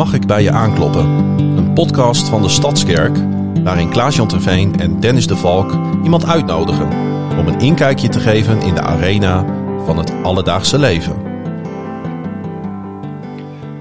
Mag ik bij je aankloppen? Een podcast van de Stadskerk, waarin Klaas-Jan Terveen en Dennis de Valk iemand uitnodigen om een inkijkje te geven in de arena van het alledaagse leven.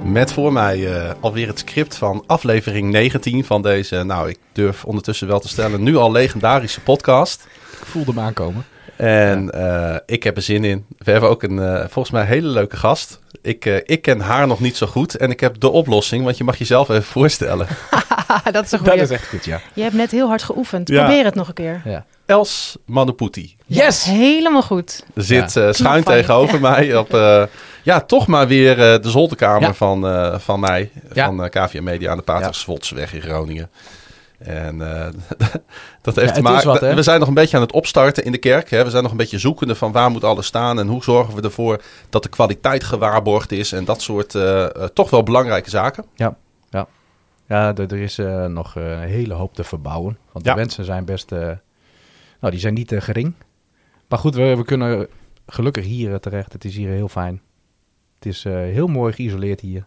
Met voor mij uh, alweer het script van aflevering 19 van deze, nou ik durf ondertussen wel te stellen, nu al legendarische podcast. Ik voelde hem aankomen. En uh, ik heb er zin in. We hebben ook een uh, volgens mij hele leuke gast. Ik, uh, ik ken haar nog niet zo goed en ik heb de oplossing, want je mag jezelf even voorstellen. dat is een goede. Dat is echt goed, ja. Je hebt net heel hard geoefend. Ja. Probeer het nog een keer. Ja. Els Manuputi. Yes! Helemaal goed. Zit ja. schuin tegenover mij op, ja, toch maar weer de zolderkamer van, van mij, van KVM Media aan de Paterswotsweg in Groningen. En uh, dat heeft ja, te maken. Wat, we zijn nog een beetje aan het opstarten in de kerk. Hè. We zijn nog een beetje zoekende van waar moet alles staan en hoe zorgen we ervoor dat de kwaliteit gewaarborgd is en dat soort uh, uh, toch wel belangrijke zaken. Ja, ja. ja er is nog een hele hoop te verbouwen. Want de ja. wensen zijn best. nou, die zijn niet gering. Maar goed, we, we, kunnen gelukkig hier terecht. Het is hier heel fijn. Het is heel mooi geïsoleerd hier.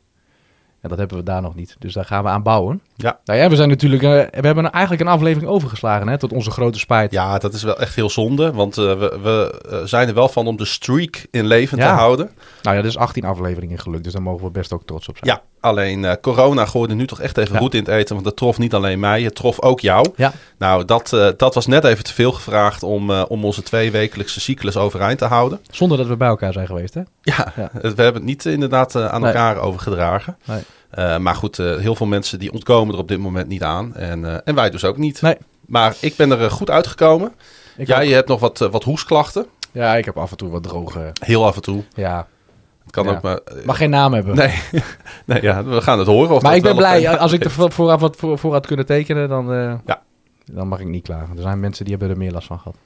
En dat hebben we daar nog niet. Dus daar gaan we aan bouwen. Ja. Nou ja, we zijn natuurlijk. Uh, we hebben eigenlijk een aflevering overgeslagen, hè, tot onze grote spijt. Ja, dat is wel echt heel zonde. Want uh, we, we uh, zijn er wel van om de streak in leven ja. te houden. Nou ja, er is 18 afleveringen gelukt. Dus daar mogen we best ook trots op zijn. Ja, alleen corona gooide nu toch echt even ja. roet in het eten. Want dat trof niet alleen mij, het trof ook jou. Ja. Nou, dat, dat was net even te veel gevraagd om, om onze tweewekelijkse cyclus overeind te houden. Zonder dat we bij elkaar zijn geweest, hè? Ja, ja. we hebben het niet inderdaad aan elkaar overgedragen. Nee. Uh, maar goed, uh, heel veel mensen die ontkomen er op dit moment niet aan. En, uh, en wij dus ook niet. Nee. Maar ik ben er goed uitgekomen. Ik Jij je hebt nog wat, wat hoesklachten. Ja, ik heb af en toe wat droge. Heel af en toe. Ja. Het kan ja. ook maar. Mag geen naam hebben. Nee. nee, ja, we gaan het horen. Of maar ik ben blij. Als ik er vooraf wat voor, voor had kunnen tekenen, dan, ja. dan mag ik niet klagen. Er zijn mensen die hebben er meer last van gehad.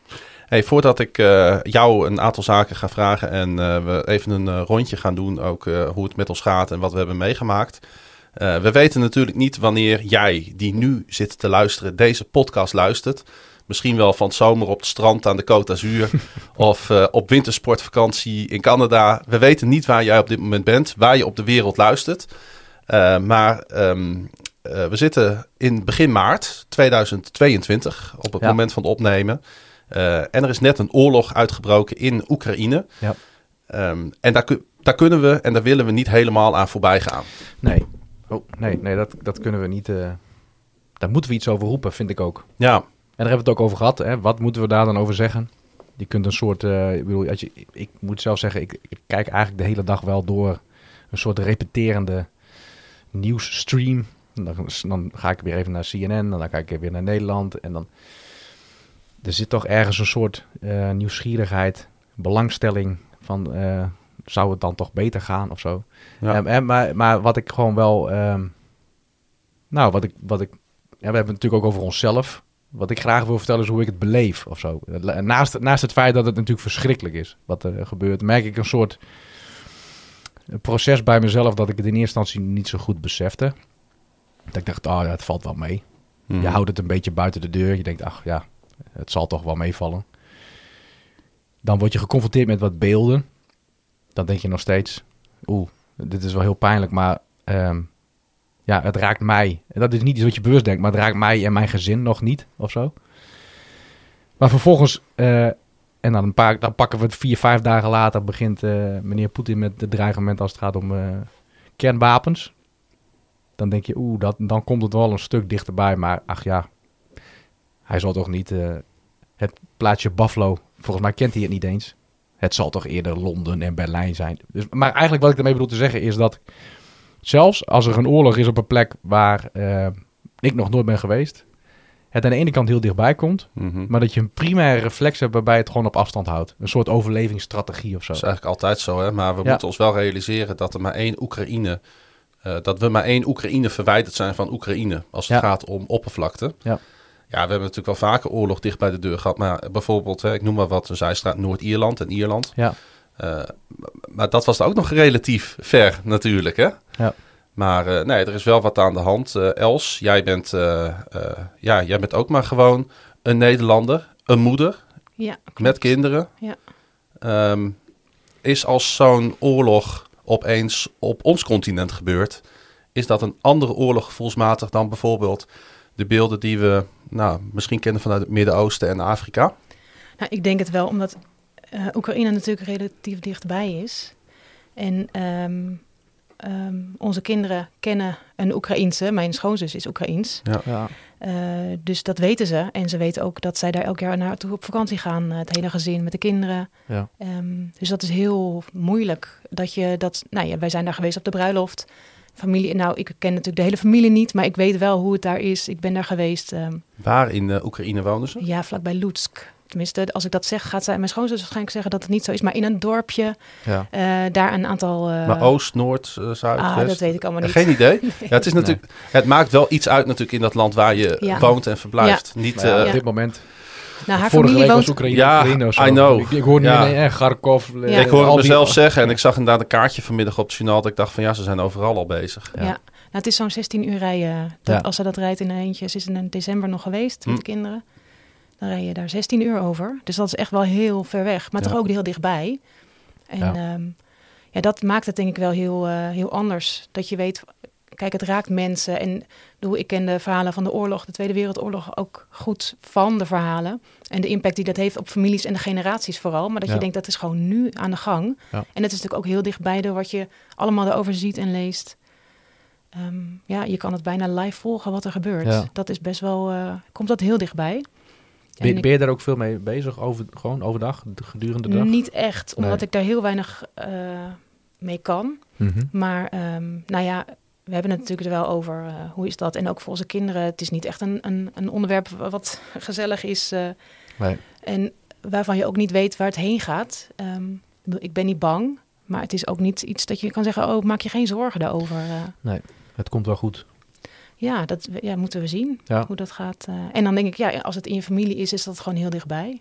Hey, voordat ik uh, jou een aantal zaken ga vragen en uh, we even een rondje gaan doen, ook hoe het met ons gaat en wat we hebben meegemaakt. We weten natuurlijk niet wanneer jij, die nu zit te luisteren, deze podcast luistert. Misschien wel van zomer op het strand aan de Côte d'Azur of uh, op wintersportvakantie in Canada. We weten niet waar jij op dit moment bent, waar je op de wereld luistert. Uh, maar um, we zitten in begin maart 2022, op het ja. moment van het opnemen. en er is net een oorlog uitgebroken in Oekraïne. Ja. Um, en daar, daar kunnen we en daar willen we niet helemaal aan voorbij gaan. Nee, Oh, nee, nee dat, dat kunnen we niet. Daar moeten we iets over roepen, vind ik ook. Ja. En daar hebben we het ook over gehad. Hè? Wat moeten we daar dan over zeggen? Je kunt een soort. Uh, ik, bedoel, als je, ik moet zelf zeggen, ik, ik, kijk eigenlijk de hele dag wel door een soort repeterende nieuwsstream. Dan, dan ga ik weer even naar CNN, en dan kijk ik weer naar Nederland. En dan. Er zit toch ergens een soort uh, nieuwsgierigheid, belangstelling van zou het dan toch beter gaan of zo. Ja. En, maar, maar wat ik gewoon wel, um, nou, wat ik, wat ik, ja, we hebben het natuurlijk ook over onszelf. Wat ik graag wil vertellen is hoe ik het beleef of zo. Naast, naast het feit dat het natuurlijk verschrikkelijk is wat er gebeurt, merk ik een soort proces bij mezelf dat ik het in eerste instantie niet zo goed besefte. Dat ik dacht, oh ja, het valt wel mee. Mm. Je houdt het een beetje buiten de deur. Je denkt, ach ja, het zal toch wel meevallen. Dan word je geconfronteerd met wat beelden dan denk je nog steeds, oeh, dit is wel heel pijnlijk, maar um, ja, het raakt mij. Dat is niet iets wat je bewust denkt, maar het raakt mij en mijn gezin nog niet, of zo. Maar vervolgens, uh, en dan, een paar, dan pakken we het vier, vijf dagen later, begint uh, meneer Poetin met het dreigement als het gaat om uh, kernwapens. Dan denk je, oeh, dat, dan komt het wel een stuk dichterbij, maar ach ja, hij zal toch niet het plaatsje Buffalo, volgens mij kent hij het niet eens. Het zal toch eerder Londen en Berlijn zijn. Dus, maar eigenlijk wat ik ermee bedoel te zeggen is dat zelfs als er een oorlog is op een plek waar uh, ik nog nooit ben geweest, het aan de ene kant heel dichtbij komt, mm -hmm. maar dat je een primaire reflex hebt waarbij het gewoon op afstand houdt. Een soort overlevingsstrategie of zo. Dat is eigenlijk altijd zo, hè? maar we ja. moeten ons wel realiseren dat er maar één Oekraïne, uh, dat we maar één Oekraïne verwijderd zijn van Oekraïne als het ja. gaat om oppervlakte. Ja. Ja, we hebben natuurlijk wel vaker oorlog dicht bij de deur gehad. Maar bijvoorbeeld, hè, ik noem maar wat, een zijstraat Noord-Ierland en Ierland. Ja. Uh, maar dat was ook nog relatief ver natuurlijk, hè? Ja. Maar uh, nee, er is wel wat aan de hand. Uh, Els, jij bent, ja, jij bent ook maar gewoon een Nederlander, een moeder ja, met kinderen. Ja. Um, is als zo'n oorlog opeens op ons continent gebeurt, is dat een andere oorlog gevoelsmatig dan bijvoorbeeld de beelden die we nou, misschien kennen vanuit het Midden-Oosten en Afrika? Nou, ik denk het wel, omdat uh, Oekraïne natuurlijk relatief dichtbij is. En ehm, ehm, onze kinderen kennen een Oekraïense. Mijn schoonzus is Oekraïens. Ja. ja. Uh, dus dat weten ze. En ze weten ook dat zij daar elk jaar naartoe op vakantie gaan. Uh, het hele gezin met de kinderen. Ja. Um, dus dat is heel moeilijk. Dat je dat. Nou ja, wij zijn daar geweest op de bruiloft. Familie. Nou, ik ken natuurlijk de hele familie niet, maar ik weet wel hoe het daar is. Ik ben daar geweest. Waar in uh, Oekraïne wonen ze? Ja, vlakbij Lutsk. Tenminste, als ik dat zeg, gaat zij, mijn schoonzus waarschijnlijk zeggen dat het niet zo is. Maar in een dorpje, ja. uh, daar een aantal... Uh... Maar Oost, Noord, uh, Zuid, ah, dat weet ik allemaal niet. Geen idee? nee. Ja, het, is natuurlijk, het maakt wel iets uit natuurlijk in dat land waar je ja. woont en verblijft. Ja. Niet, op dit moment... Nou, haar Vorige familie week woont... was Oekraïne, Ja, Oekraïne. I know. Ik, ik hoorde Ja. nu in eh, Kharkov. eh, ik het die- mezelf zeggen en ik zag inderdaad een kaartje vanmiddag op het journaal. Dat ik dacht van ja, ze zijn overal al bezig. Ja. Nou, het is zo'n 16 uur rijden. Dat, Ja. Als ze dat rijdt in een eentje. Ze is in december nog geweest met Hm. de kinderen. Dan rij je daar 16 uur over. Dus dat is echt wel heel ver weg. Maar Ja. toch ook heel dichtbij. En Ja. ja. ja, dat maakt het denk ik wel heel, eh, heel anders. Dat je weet, kijk, het raakt mensen. En ik ken de verhalen van de oorlog, de Tweede Wereldoorlog, ook goed van de verhalen. En de impact die dat heeft op families en de generaties vooral. Maar dat Ja. je denkt, dat is gewoon nu aan de gang. Ja. En dat is natuurlijk ook heel dichtbij door wat je allemaal erover ziet en leest. Ehm, ja, je kan het bijna live volgen wat er gebeurt. Ja. Dat is best wel, eh, komt dat heel dichtbij. Ben, En ik- ben je daar ook veel mee bezig, over, gewoon overdag, de- gedurende de dag? Niet echt, omdat Nee. ik daar heel weinig eh, mee kan. Mhm. Maar ehm, nou ja, we hebben het natuurlijk er wel over eh, hoe is dat. En ook voor onze kinderen. Het is niet echt een, een, een onderwerp wat gezellig is. eh, Nee. en waarvan je ook niet weet waar het heen gaat. Ehm, ik ben niet bang. Maar het is ook niet iets dat je kan zeggen... oh, maak je geen zorgen daarover. eh. Het komt wel goed. Ja, dat ja, moeten we zien Ja. hoe dat gaat. eh. en dan denk ik, ja, als het in je familie is... is dat gewoon heel dichtbij.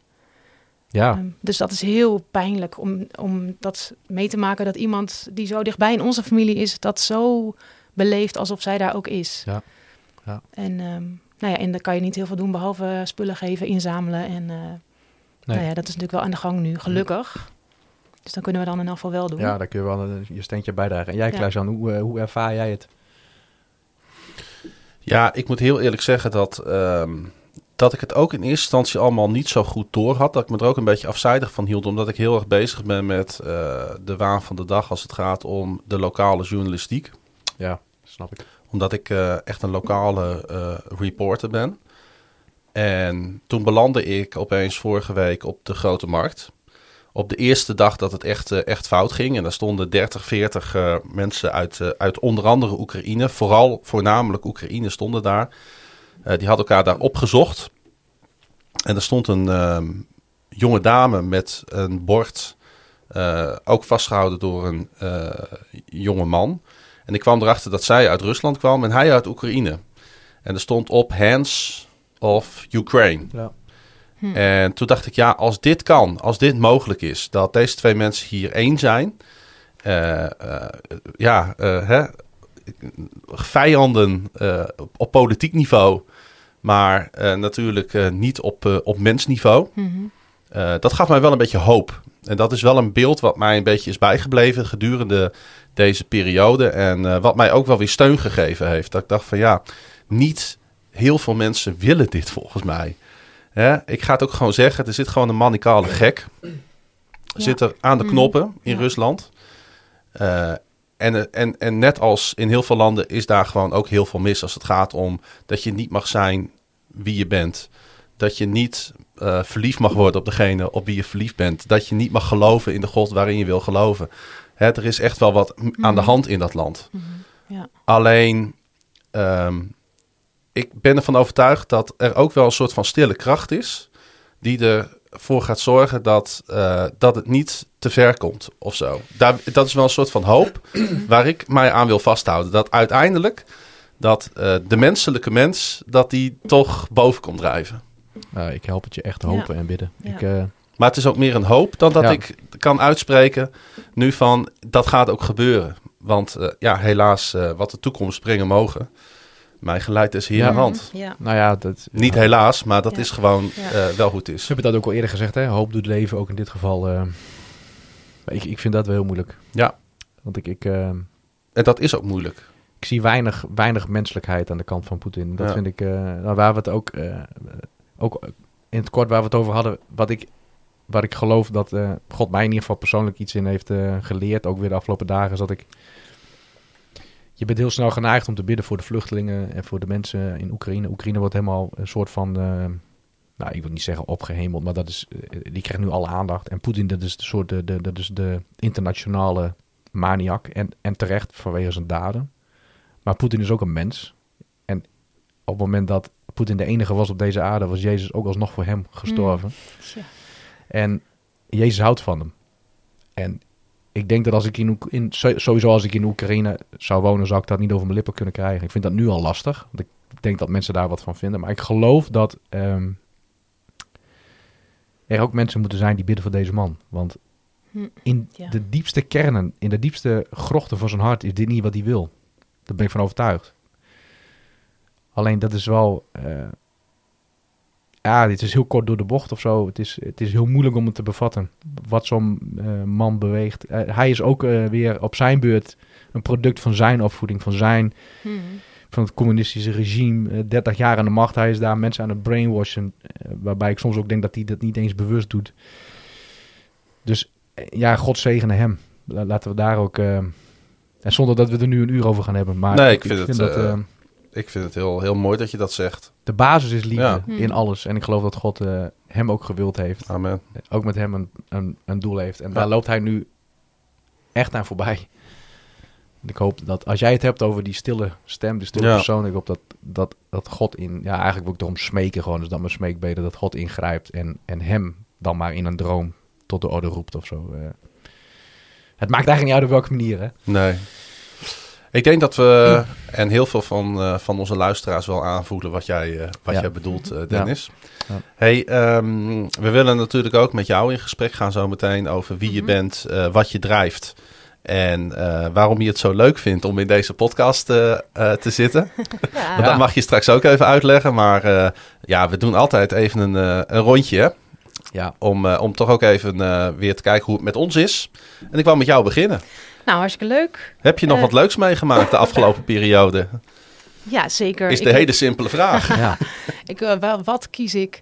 Ja, Ehm, dus dat is heel pijnlijk om, om dat mee te maken... dat iemand die zo dichtbij in onze familie is... dat zo beleeft alsof zij daar ook is. Ja. Ja. En, ehm, nou ja, en dan kan je niet heel veel doen... behalve spullen geven, inzamelen. En eh, nou ja, dat is natuurlijk wel aan de gang nu, gelukkig. Dus dan kunnen we dan in elk geval wel doen. ja, daar kun je wel een- je steentje bijdragen. En jij, Ja. Klaas-Jan, hoe, eh, hoe ervaar jij het? Ja, ik moet heel eerlijk zeggen dat, ehm, dat ik het ook in eerste instantie allemaal niet zo goed door had. Dat ik me er ook een beetje afzijdig van hield, omdat ik heel erg bezig ben met eh, de waan van de dag als het gaat om de lokale journalistiek. Ja, snap ik. Omdat ik eh, echt een lokale eh, reporter ben. En toen belandde ik opeens vorige week op de grote markt. Op de eerste dag dat het echt, eh, echt fout ging. En daar stonden 30, 40 eh, mensen uit, eh, uit onder andere Oekraïne. Vooral voornamelijk Oekraïne stonden daar. Die hadden elkaar daar opgezocht. En er stond een ehm, jonge dame met een bord. ook vastgehouden door een jonge man. En ik kwam erachter dat zij uit Rusland kwam en hij uit Oekraïne. En er stond op Hands of Ukraine. Ja. Hm. En toen dacht ik, ja, als dit kan, als dit mogelijk is, dat deze twee mensen hier één zijn. eh, eh, ja, eh, hè, vijanden op, politiek niveau, maar natuurlijk niet op, op mensniveau. Eh, dat gaf mij wel een beetje hoop. En dat is wel een beeld wat mij een beetje is bijgebleven gedurende deze periode. En wat mij ook wel weer steun gegeven heeft. Dat ik dacht van ja, niet heel veel mensen willen dit volgens mij. Hè? Ik ga het ook gewoon zeggen, er zit gewoon een manicale gek. Zit er aan de Mhm. knoppen in. Rusland. Eh, en, en, en net als in heel veel landen is daar gewoon ook heel veel mis als het gaat om dat je niet mag zijn wie je bent. Dat je niet eh, verliefd mag worden op degene op wie je verliefd bent. Dat je niet mag geloven in de God waarin je wil geloven. Hè, er is echt wel wat aan de Mhm. hand in dat land. Mhm. Ja. Alleen, ehm, ik ben ervan overtuigd dat er ook wel een soort van stille kracht is. Die ervoor gaat zorgen dat, eh, dat het niet te ver komt of zo. Daar, dat is wel een soort van hoop waar ik mij aan wil vasthouden. Dat uiteindelijk dat eh, de menselijke mens, dat die toch boven komt drijven. Nou, ik help het je echt hopen en bidden. Ja. Ik, eh, Maar het is ook meer een hoop dan dat Ja. ik kan uitspreken nu van dat gaat ook gebeuren. Want ja, helaas, eh, wat de toekomst brengen mogen. Mijn geleid is hier Ja. aan de hand. Ja. nou ja, dat, Niet helaas, maar dat Ja. is gewoon Ja. eh, wel hoe het We is. hebben dat ook al eerder gezegd, hè? Hoop doet leven, ook in dit geval. eh, ik, ik vind dat wel heel moeilijk. Ja. Want ik, ik, eh, En dat is ook moeilijk. ik zie weinig, weinig menselijkheid aan de kant van Poetin. Dat Ja. vind ik, eh, nou, waar we het ook, eh, ook in het kort waar we het over hadden, wat ik, waar ik geloof dat eh, God mij in ieder geval persoonlijk iets in heeft eh, geleerd, ook weer de afgelopen dagen, is dat ik, je bent heel snel geneigd om te bidden voor de vluchtelingen en voor de mensen in Oekraïne. Oekraïne wordt helemaal een soort van, eh, nou, ik wil niet zeggen opgehemeld, maar dat is, eh, die krijgt nu alle aandacht. En Poetin, dat is de soort, de, de, dat is de internationale maniak en, en terecht vanwege zijn daden. Maar Poetin is ook een mens. En op het moment dat Poetin de enige was op deze aarde, was Jezus ook alsnog voor hem gestorven. Tja. En Jezus houdt van hem. En ik denk dat als ik in, Oek- in sowieso als ik in Oekraïne zou wonen, zou ik dat niet over mijn lippen kunnen krijgen. Ik vind dat nu al lastig. Want ik denk dat mensen daar wat van vinden. Maar ik geloof dat ehm, er ook mensen moeten zijn die bidden voor deze man. Want Hm. in Ja. de diepste kernen, in de diepste grochten van zijn hart is dit niet wat hij wil. Daar ben ik van overtuigd. Alleen dat is wel. eh, ja, dit is heel kort door de bocht of zo. Het is, het is heel moeilijk om het te bevatten. Wat zo'n eh, man beweegt. Eh, hij is ook eh, weer op zijn beurt een product van zijn opvoeding, van zijn. Hmm. van het communistische regime. eh, 30 jaar aan de macht. Hij is daar mensen aan het brainwashen. waarbij ik soms ook denk dat hij dat niet eens bewust doet. Dus ja, God zegene hem. La- Laten we daar ook. eh, en zonder dat we er nu een uur over gaan hebben. Maar Nee, ik vind het, dat eh, eh, Ik vind het heel, heel mooi dat je dat zegt. de basis is liefde Ja. In alles. En ik geloof dat God eh, hem ook gewild heeft. Amen. Ook met hem een, een, een doel heeft. En Ja. daar loopt hij nu echt aan voorbij. En ik hoop dat als jij het hebt over die stille stem, de stille Ja. persoon, ik hoop dat, dat, dat God in, ja, eigenlijk wil ik erom smeken gewoon, dus dat mijn smeekbeden, dat God ingrijpt en, en hem dan maar in een droom tot de orde roept of zo. eh. Het maakt eigenlijk niet uit op welke manier, hè? Nee. Ik denk dat we, en heel veel van, eh, van onze luisteraars wel aanvoelen wat jij, eh, wat Ja. jij bedoelt, eh, Dennis. Ja. Hey, ehm, we willen natuurlijk ook met jou in gesprek gaan zo meteen over wie je Mhm. bent, wat je drijft. En waarom je het zo leuk vindt om in deze podcast te zitten. Dat mag je straks ook even uitleggen. Maar ja, we doen altijd even een, een rondje. hè, Ja. Om, om toch ook even weer te kijken hoe het met ons is. En ik wou met jou beginnen. Nou, hartstikke leuk. Heb je nog Eh. wat leuks meegemaakt de afgelopen periode? Ja, zeker. Is Ik- de hele simpele vraag. ja. Ik, wel, wat kies ik?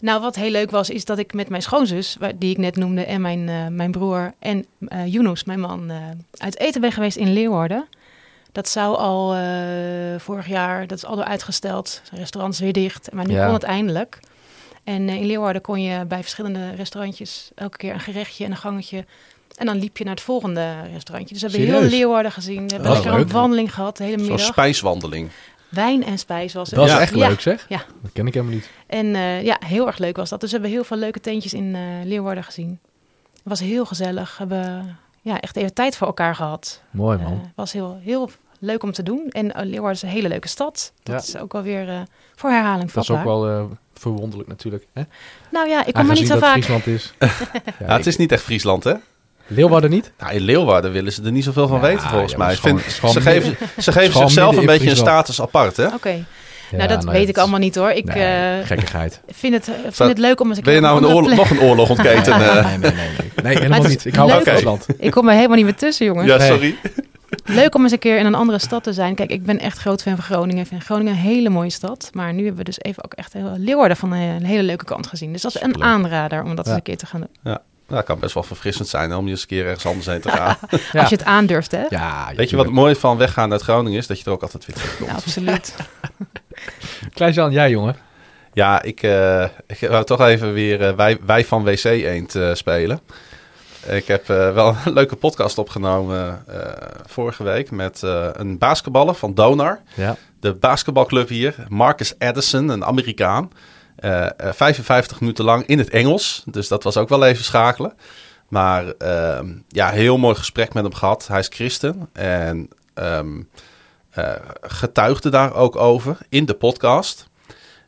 Nou, wat heel leuk was, is dat ik met mijn schoonzus, waar- die ik net noemde, en mijn, eh, mijn broer en eh Yunus, mijn man, eh, uit eten ben geweest in Leeuwarden. Dat zou al eh, vorig jaar, dat is al door uitgesteld. Restaurants weer dicht, maar nu Ja. kon het eindelijk. En in Leeuwarden kon je bij verschillende restaurantjes elke keer een gerechtje en een gangetje. En dan liep je naar het volgende restaurantje. Dus we hebben Serieus? heel Leeuwarden gezien. We hebben lekker een wandeling gehad de hele Zo'n middag. spijswandeling. Wijn en spijs was het. Dat Ja. echt Ja. leuk, zeg. Ja. Dat ken ik helemaal niet. En eh, ja, heel erg leuk was dat. Dus we hebben heel veel leuke tentjes in eh, Leeuwarden gezien. Het was heel gezellig. We hebben ja, echt even tijd voor elkaar gehad. Mooi, Het man. was heel, heel leuk om te doen. En eh, Leeuwarden is een hele leuke stad. Dat Ja. is ook wel weer eh, voor herhaling dat is ook vatbaar. wel eh, verwonderlijk natuurlijk. Hè? Nou ja, ik kom er niet Aangezien zo dat vaak. Friesland is. ja, Ja, het is niet echt Friesland, hè? Leeuwarden niet? Nou, in Leeuwarden willen ze er niet zoveel van Ja, weten, volgens ja, mij. gewoon- Vind- ze geven, ze geven zichzelf een beetje een status apart, hè? Oké, Ja, nou dat nou, weet het ik allemaal niet hoor. Ik Nee, eh, gekkigheid. vind, het, vind het leuk om eens een Wil je keer nou een oorlog, nog een oorlog ontketen? nee, eh? nee, nee, nee, nee. Nee, helemaal niet. Ik hou van Friesland. Ik kom er helemaal niet meer tussen, jongens. ja, Nee. sorry. Leuk om eens een keer in een andere stad te zijn. Kijk, ik ben echt groot fan van Groningen. Ik vind Groningen een hele mooie stad. Maar nu hebben we dus even ook echt heel Leeuwarden van een, hele leuke kant gezien. Dus dat is een aanrader om dat Ja. eens een keer te gaan doen. Nou, kan best wel verfrissend zijn hè, om je eens een keer ergens anders heen te gaan. Ja. Als je het aandurft, hè? Ja, Weet je wat het mooie van weggaan uit Groningen is? Dat je er ook altijd weer terugkomt. Ja, absoluut. Klein-Jan, jij jongen. Ja, ik, eh, ik wou toch even weer eh, wij, wij van WC Eend eh, spelen. Ik heb eh, wel een leuke podcast opgenomen eh, vorige week met eh, een basketballer van Donar. Ja. De basketbalclub hier, Marcus Addison, een Amerikaan. Eh, eh, 55 minuten lang in het Engels, dus dat was ook wel even schakelen. Maar ehm, ja, heel mooi gesprek met hem gehad. Hij is christen en ehm, eh, getuigde daar ook over in de podcast.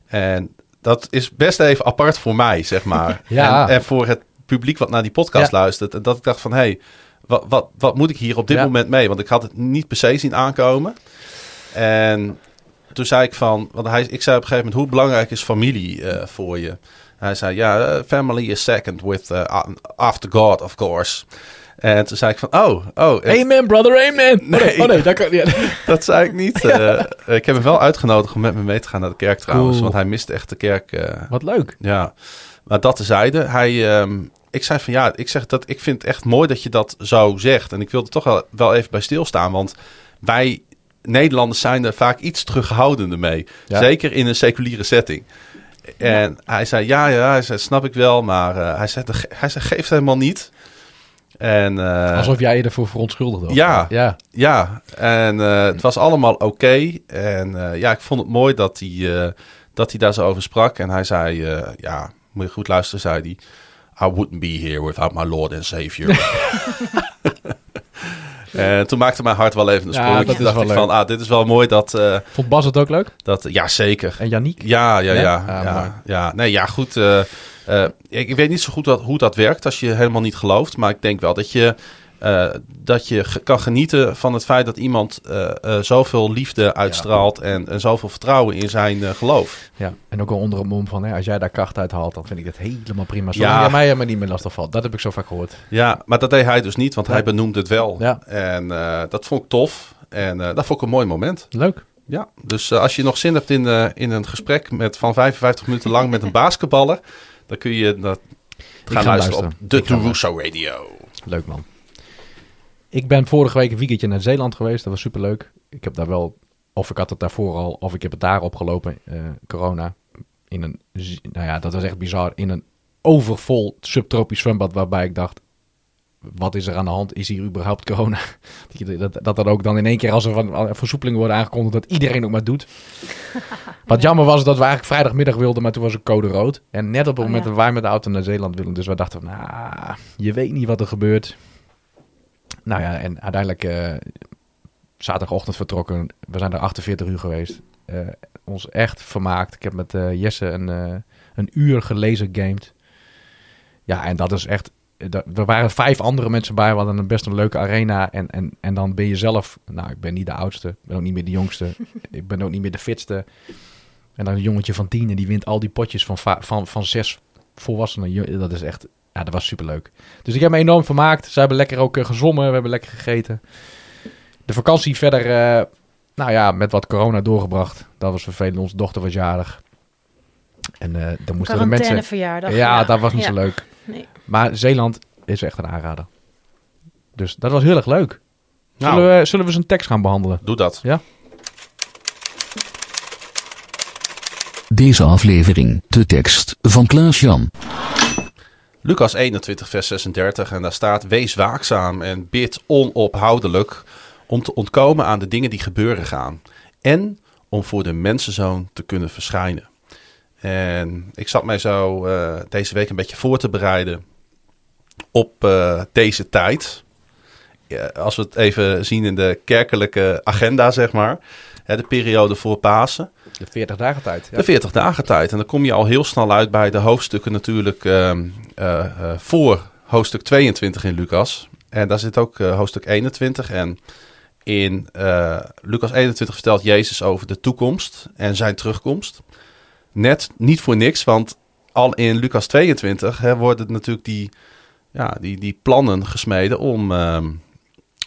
En dat is best even apart voor mij, zeg maar. Ja. En, en voor het publiek wat naar die podcast Ja. luistert. En dat ik dacht van, hé, hey, wat, wat, wat moet ik hier op dit Ja. moment mee? Want ik had het niet per se zien aankomen. En toen zei ik van, want hij, ik zei op een gegeven moment, hoe belangrijk is familie eh, voor je? Hij zei, ja, eh, family is second with, eh, after God, of course. En toen zei ik van, oh, oh. en Amen, brother, amen. Oh, nee, oh nee, dat kan ja. dat zei ik niet. Ik heb hem wel uitgenodigd om met me mee te gaan naar de kerk trouwens. Cool. Want hij miste echt de kerk. Wat leuk. ja, maar dat tezijde. Hij, ehm, ik zei van ja, ik zeg dat ik vind het echt mooi dat je dat zo zegt. En ik wilde toch wel, wel even bij stilstaan. Want wij Nederlanders zijn er vaak iets terughoudender mee. Ja. Zeker in een seculiere setting. En hij zei ja, ja, hij zei, snap ik wel. Maar eh, hij, zei, hij zei, geeft helemaal niet. En, eh, Alsof jij je ervoor verontschuldigde. Ja. Ja. ja, en eh, het was allemaal oké. En ja, ik vond het mooi dat hij, dat hij daar zo over sprak. En hij zei, ja, moet je goed luisteren, zei hij. I wouldn't be here without my Lord and Savior. en toen maakte mijn hart wel even een Ja, sprongetje. dat is dacht wel ik van, ah, dit is wel mooi dat... eh, Vond Bas het ook leuk? dat ja, zeker. En Janiek? Ja, ja, Ja? ja. Ah, ja, ja. Nee, ja, goed. eh, eh, ik, ik weet niet zo goed wat, hoe dat werkt als je helemaal niet gelooft. Maar ik denk wel dat je, eh, dat je kan genieten van het feit dat iemand eh, eh, zoveel liefde uitstraalt en, en zoveel vertrouwen in zijn geloof. Ja. En ook al onder een mom van, hè, als jij daar kracht uit haalt, dan vind ik het helemaal prima. Zolang Ja. mij helemaal niet meer lastig valt. Dat heb ik zo vaak gehoord. Ja, maar dat deed hij dus niet, want Ja. hij benoemde het wel. Ja. En dat vond ik tof. En dat vond ik een mooi moment. Leuk. Ja, dus als je nog zin hebt in, in een gesprek met, van 55 minuten lang met een basketballer, dan kun je dat ga gaan luisteren luisteren. op de Russo Radio. Leuk man. Ik ben vorige week een weekendje naar Zeeland geweest. Dat was superleuk. Ik heb daar wel, of ik had het daarvoor al, of ik heb het daar opgelopen, eh, corona. In een, nou ja, dat was echt bizar. In een overvol subtropisch zwembad waarbij ik dacht, wat is er aan de hand? Is hier überhaupt corona? Dat Dat, ook dan in één keer als er van, versoepelingen worden aangekondigd, dat iedereen ook maar doet. Wat jammer was dat we eigenlijk vrijdagmiddag wilden, maar toen was het code rood. En net op het Oh, moment ja. dat wij met de auto naar Zeeland willen, dus we dachten, nou, je weet niet wat er gebeurt. Nou ja, en uiteindelijk eh, zaterdagochtend vertrokken. We zijn er 48 uur geweest. Eh, ons echt vermaakt. Ik heb met eh, Jesse een, een uur gelezen gamed. Ja, en dat is echt... dat- Er waren vijf andere mensen bij. We hadden een best een leuke arena. En, en, en dan ben je zelf... Nou, ik ben niet de oudste. Ik ben ook niet meer de jongste. ik ben ook niet meer de fitste. En dan een jongetje van tien. En die wint al die potjes van, va- van, van zes volwassenen. Dat is echt... Ja, dat was superleuk. Dus ik heb me enorm vermaakt. Ze hebben lekker ook eh, gezwommen. We hebben lekker gegeten. De vakantie verder, eh, nou ja, met wat corona doorgebracht. Dat was vervelend. Onze dochter was jarig. En eh dan moesten de mensen... Quarantaineverjaardag. Ja, dat was niet Ja. zo leuk. Nee. Maar Zeeland is echt een aanrader. Dus dat was heel erg leuk. Nou, Zullen, we, zullen we zijn tekst gaan behandelen? doe dat. Deze aflevering, de tekst van Klaas-Jan. Lucas 21, vers 36. En daar staat: Wees waakzaam en bid onophoudelijk. Om te ontkomen aan de dingen die gebeuren gaan. En om voor de mensenzoon te kunnen verschijnen. En ik zat mij zo eh, deze week een beetje voor te bereiden op eh, deze tijd. Als we het even zien in de kerkelijke agenda, zeg maar. Hè, de periode voor Pasen. De 40 dagen tijd. Ja. De 40 dagen tijd. En dan kom je al heel snel uit bij de hoofdstukken natuurlijk ehm, eh, eh, voor hoofdstuk 22 in Lucas. En daar zit ook eh, hoofdstuk 21. En in eh, Lucas 21 vertelt Jezus over de toekomst en zijn terugkomst. Net niet voor niks, want al in Lucas 22 hè, worden natuurlijk die, ja, die, die plannen gesmeden om, ehm,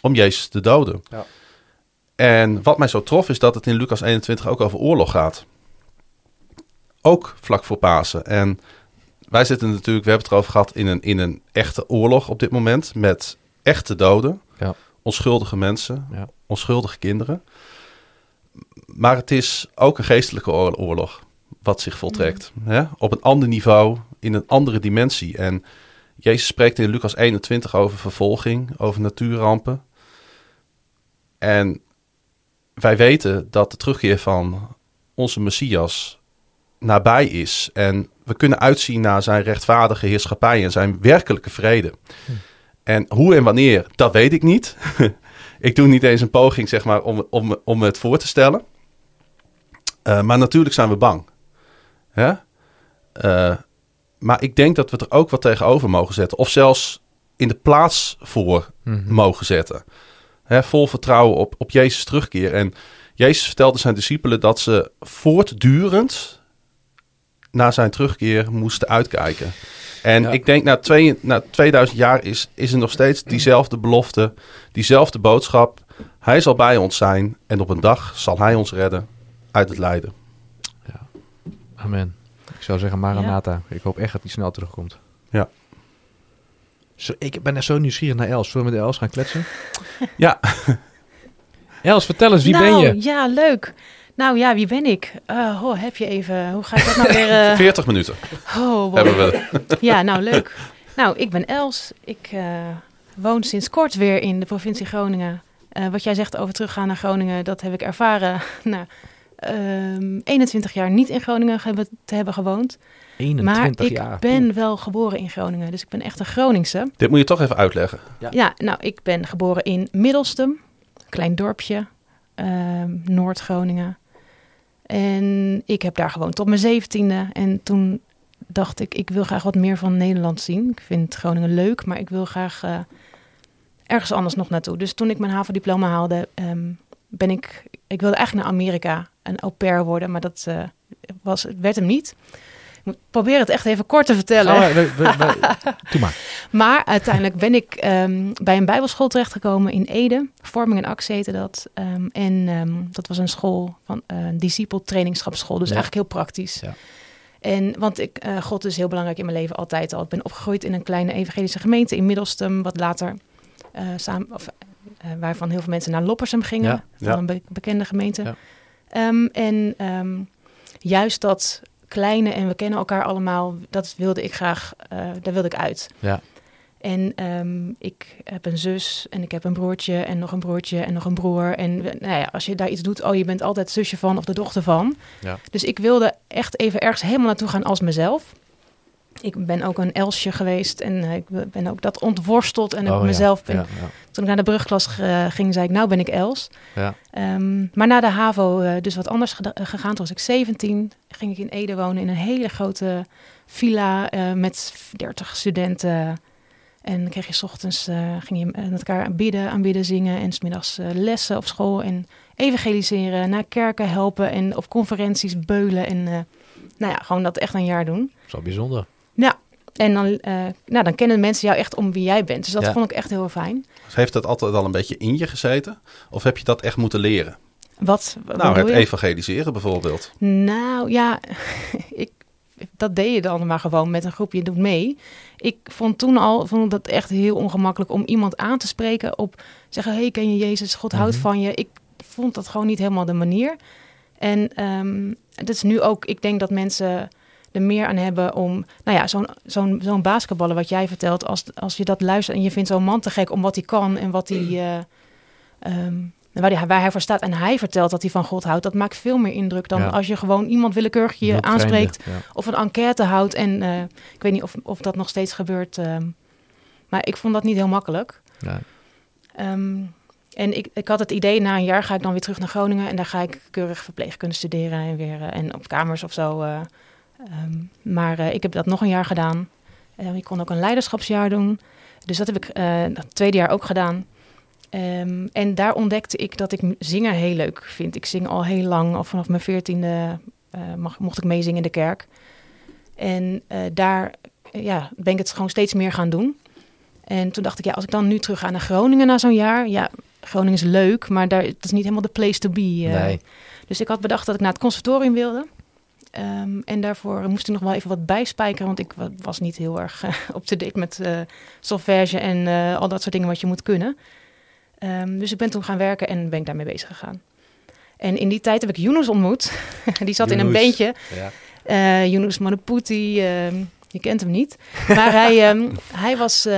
om Jezus te doden. Ja. En wat mij zo trof is dat het in Lucas 21 ook over oorlog gaat. Ook vlak voor Pasen. En wij zitten natuurlijk, we hebben het erover gehad, in een, in een echte oorlog op dit moment. Met echte doden. Ja. Onschuldige mensen. Ja. Onschuldige kinderen. Maar het is ook een geestelijke oor- oorlog. Wat zich voltrekt. Hè? Op een ander niveau. In een andere dimensie. En Jezus spreekt in Lucas 21 over vervolging. Over natuurrampen. En wij weten dat de terugkeer van onze Messias nabij is. En we kunnen uitzien naar zijn rechtvaardige heerschappij en zijn werkelijke vrede. En hoe en wanneer, dat weet ik niet. ik doe niet eens een poging zeg maar, om, om, om het voor te stellen. Eh, maar natuurlijk zijn we bang. Hè? Eh, maar ik denk dat we er ook wat tegenover mogen zetten. Of zelfs in de plaats voor Mhm. mogen zetten. Hè, vol vertrouwen op, op Jezus terugkeer. En Jezus vertelde zijn discipelen dat ze voortdurend naar zijn terugkeer moesten uitkijken. En Ja. ik denk na, twee, na 2000 jaar is, is er nog steeds diezelfde belofte, diezelfde boodschap. Hij zal bij ons zijn en op een dag zal hij ons redden uit het lijden. Amen. Ik zou zeggen Maranatha. Ik hoop echt dat hij snel terugkomt. Ja. Zo, ik ben echt zo nieuwsgierig naar Els. Zullen we met Els gaan kletsen? Ja, Els, vertel eens, wie nou, ben je? Ja, leuk. Nou ja, wie ben ik? Oh, heb je even... Hoe ga ik dat nou weer... eh, 40 minuten oh, wow. hebben we. Ja, nou leuk. Nou, ik ben Els. Ik eh, woon sinds kort weer in de provincie Groningen. Eh, wat jij zegt over teruggaan naar Groningen, dat heb ik ervaren. na ehm, 21 jaar niet in Groningen hebben, te hebben gewoond. 21 maar ik jaar. ben wel geboren in Groningen, dus ik ben echt een Groningse. Dit moet je toch even uitleggen. Ja. Ja, nou, ik ben geboren in Middelstum, een klein dorpje, ehm, Noord-Groningen. En ik heb daar gewoond tot mijn zeventiende. En toen dacht ik, ik wil graag wat meer van Nederland zien. Ik vind Groningen leuk, maar ik wil graag eh, ergens anders nog naartoe. Dus toen ik mijn HAVO-diploma haalde, ehm, ben ik... Ik wilde eigenlijk naar Amerika een au pair worden, maar dat eh, was, het werd hem niet. Moet proberen het echt even kort te vertellen. Gaan we- we- we- we- Doe maar. Maar uiteindelijk ben ik ehm, bij een bijbelschool terechtgekomen in Ede. Vorming en Actie heette dat. Ehm, en ehm, dat was een school van eh, een. Dus Ja. eigenlijk heel praktisch. Ja. En want ik, eh, God is heel belangrijk in mijn leven altijd al. Ik ben opgegroeid in een kleine evangelische gemeente in Middelstum. Wat later eh, samen, of, waarvan heel veel mensen naar Loppersum gingen. Ja. Van een be- bekende gemeente. En juist dat kleine en we kennen elkaar allemaal, dat wilde ik graag, eh, daar wilde ik uit. Ja. En ehm, ik heb een zus en ik heb een broertje en nog een broertje en nog een broer. En nou ja, als je daar iets doet, oh, je bent altijd zusje van of de dochter van. Ja. Dus ik wilde echt even ergens helemaal naartoe gaan als mezelf. Ik ben ook een Elsje geweest en eh, ik ben ook dat ontworsteld. En Oh, ja. mezelf, ben- Ja, ja. toen ik naar de brugklas ging, zei ik, nou ben ik Els. Ja. Ehm, maar na de HAVO eh, dus wat anders gegaan. Toen was ik 17, ging ik in Ede wonen in een hele grote villa eh, met 30 studenten. En dan kreeg je 's ochtends, ging je met elkaar aanbidden, aanbidden, zingen. En 's middags eh, lessen op school en evangeliseren, naar kerken helpen en op conferenties beulen. En nou ja, gewoon dat echt een jaar doen. Zo bijzonder. En dan, eh, nou, dan kennen mensen jou echt om wie jij bent. Dus dat Ja. vond ik echt heel fijn. Heeft dat altijd al een beetje in je gezeten? Of heb je dat echt moeten leren? Wat, wat nou, het je? evangeliseren bijvoorbeeld. Nou ja, ik, dat deed je dan maar gewoon met een groepje doet mee. Ik vond toen al vond dat echt heel ongemakkelijk om iemand aan te spreken op zeggen: Hey, ken je Jezus? God houdt Mhm. van je. Ik vond dat gewoon niet helemaal de manier. En ehm het is nu ook, ik denk dat mensen er meer aan hebben om, nou ja, zo'n zo'n zo'n basketballer wat jij vertelt, als, als je dat luistert en je vindt zo'n man te gek om wat hij kan en wat hij, eh, ehm, waar, hij, waar hij voor staat en hij vertelt dat hij van God houdt, dat maakt veel meer indruk dan Ja. als je gewoon iemand willekeurig je aanspreekt ja. of een enquête houdt. En eh, ik weet niet of, of dat nog steeds gebeurt, ehm, maar ik vond dat niet heel makkelijk. Ja. Ehm, en ik, ik had het idee, na een jaar ga ik dan weer terug naar Groningen en daar ga ik keurig verpleegkunde studeren en weer eh, en op kamers of zo. Ehm, maar eh, ik heb dat nog een jaar gedaan. Eh, ik kon ook een leiderschapsjaar doen. Dus dat heb ik eh het tweede jaar ook gedaan. Ehm, en daar ontdekte ik dat ik zingen heel leuk vind. Ik zing al heel lang, al vanaf mijn veertiende mag, mocht ik meezingen in de kerk. En daar ja, ben ik het gewoon steeds meer gaan doen. En toen dacht ik, ja, als ik dan nu terug ga naar Groningen na zo'n jaar, ja, Groningen is leuk, maar daar, het is niet helemaal de place to be. Nee. Dus ik had bedacht dat ik naar het conservatorium wilde. Ehm, en daarvoor moest ik nog wel even wat bijspijkeren, want ik wa- was niet heel erg up-to-date met eh solfège en eh, al dat soort dingen wat je moet kunnen. Ehm, dus ik ben toen gaan werken en ben ik daarmee bezig gegaan. En in die tijd heb ik Yunus ontmoet. die zat in een beentje. Ja. Eh Yunus Monoputi, ehm, je kent hem niet. Maar hij, ehm, hij was...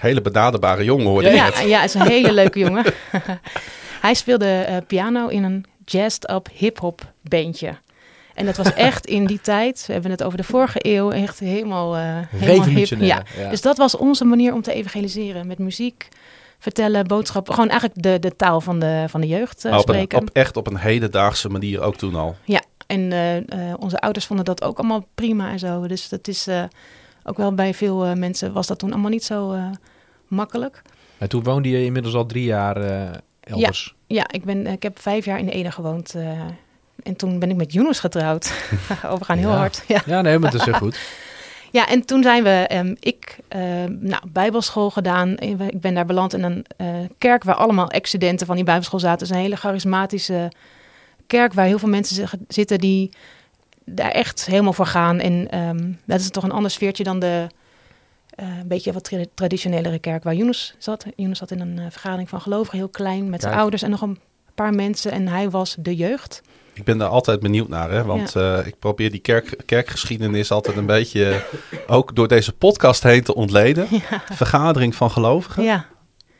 Hele bedaderbare jongen hoorde je ja, net. ja, is een hele leuke jongen. hij speelde piano in een jazzed-up hip-hop bandje. En dat was echt in die tijd, we hebben het over de vorige eeuw, echt helemaal, eh helemaal hip. Revolutionair. Ja. Ja. Dus dat was onze manier om te evangeliseren. Met muziek, vertellen, boodschappen. Gewoon eigenlijk de, de taal van de, van de jeugd eh, op een, spreken. op, echt op een hedendaagse manier ook toen al. En eh, eh, onze ouders vonden dat ook allemaal prima en zo. Dus dat is eh, ook wel bij veel mensen was dat toen allemaal niet zo eh, makkelijk. En toen woonde je inmiddels al drie jaar elders. Ja, ik, ben, ik heb vijf jaar in Ede gewoond. Eh, en toen ben ik met Yunus getrouwd. oh, we gaan heel Ja. hard. Ja. Ja, nee, maar dat is heel goed. Ja, en toen zijn we, ehm, ik, ehm, nou, bijbelschool gedaan. We- Ik ben daar beland in een eh, kerk waar allemaal ex-studenten van die bijbelschool zaten. Het is een hele charismatische kerk waar heel veel mensen zitten die daar echt helemaal voor gaan. En ehm, dat is toch een ander sfeertje dan de eh, een beetje wat tra- traditionelere kerk waar Yunus zat. Yunus zat in een eh, vergadering van gelovigen, heel klein, met zijn ouders en nog een paar mensen. En hij was de jeugd. Ik ben daar altijd benieuwd naar, hè? want eh, ik probeer die kerk, kerkgeschiedenis altijd een beetje eh, ook door deze podcast heen te ontleden. Vergadering van gelovigen. Ja.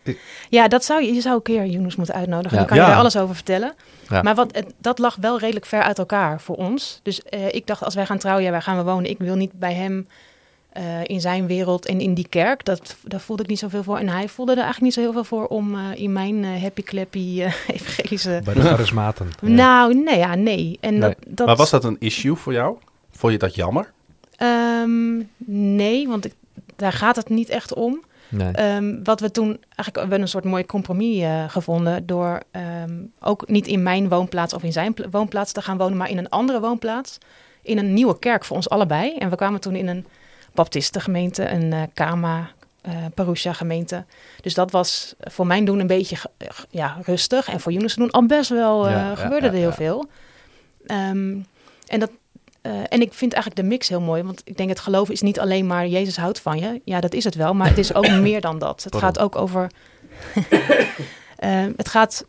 Ik- Ja, dat zou je, je zou een keer Yunus moeten uitnodigen. Dan kan je daar alles over vertellen. Maar wat, dat lag wel redelijk ver uit elkaar voor ons. Dus eh, ik dacht, als wij gaan trouwen, ja, waar gaan we wonen? Ik wil niet bij hem eh, in zijn wereld en in die kerk. Dat, daar voelde ik niet zoveel voor. En hij voelde er eigenlijk niet zo heel veel voor om eh, in mijn eh, happy clappy evangelische... Bij de charismaten. Ja. Nou, nee, ja, nee. En Nee. Dat, dat, Maar was dat een issue voor jou? Vond je dat jammer? Ehm, nee, want ik, daar gaat het niet echt om. Nee. Ehm, wat we toen eigenlijk we hebben een soort mooi compromis eh, gevonden door ehm, ook niet in mijn woonplaats of in zijn pla- woonplaats te gaan wonen, maar in een andere woonplaats, in een nieuwe kerk voor ons allebei. En we kwamen toen in een baptistengemeente, een eh Kama eh Parousia gemeente. Dus dat was voor mijn doen een beetje eh, ja, rustig en voor Younes doen al best wel Ja, gebeurde ja, er heel veel. Ehm, en dat en ik vind eigenlijk de mix heel mooi. Want ik denk het geloof is niet alleen maar Jezus houdt van je. Ja, dat is het wel. Maar het is ook meer dan dat. Het Pardon. gaat ook over. Het gaat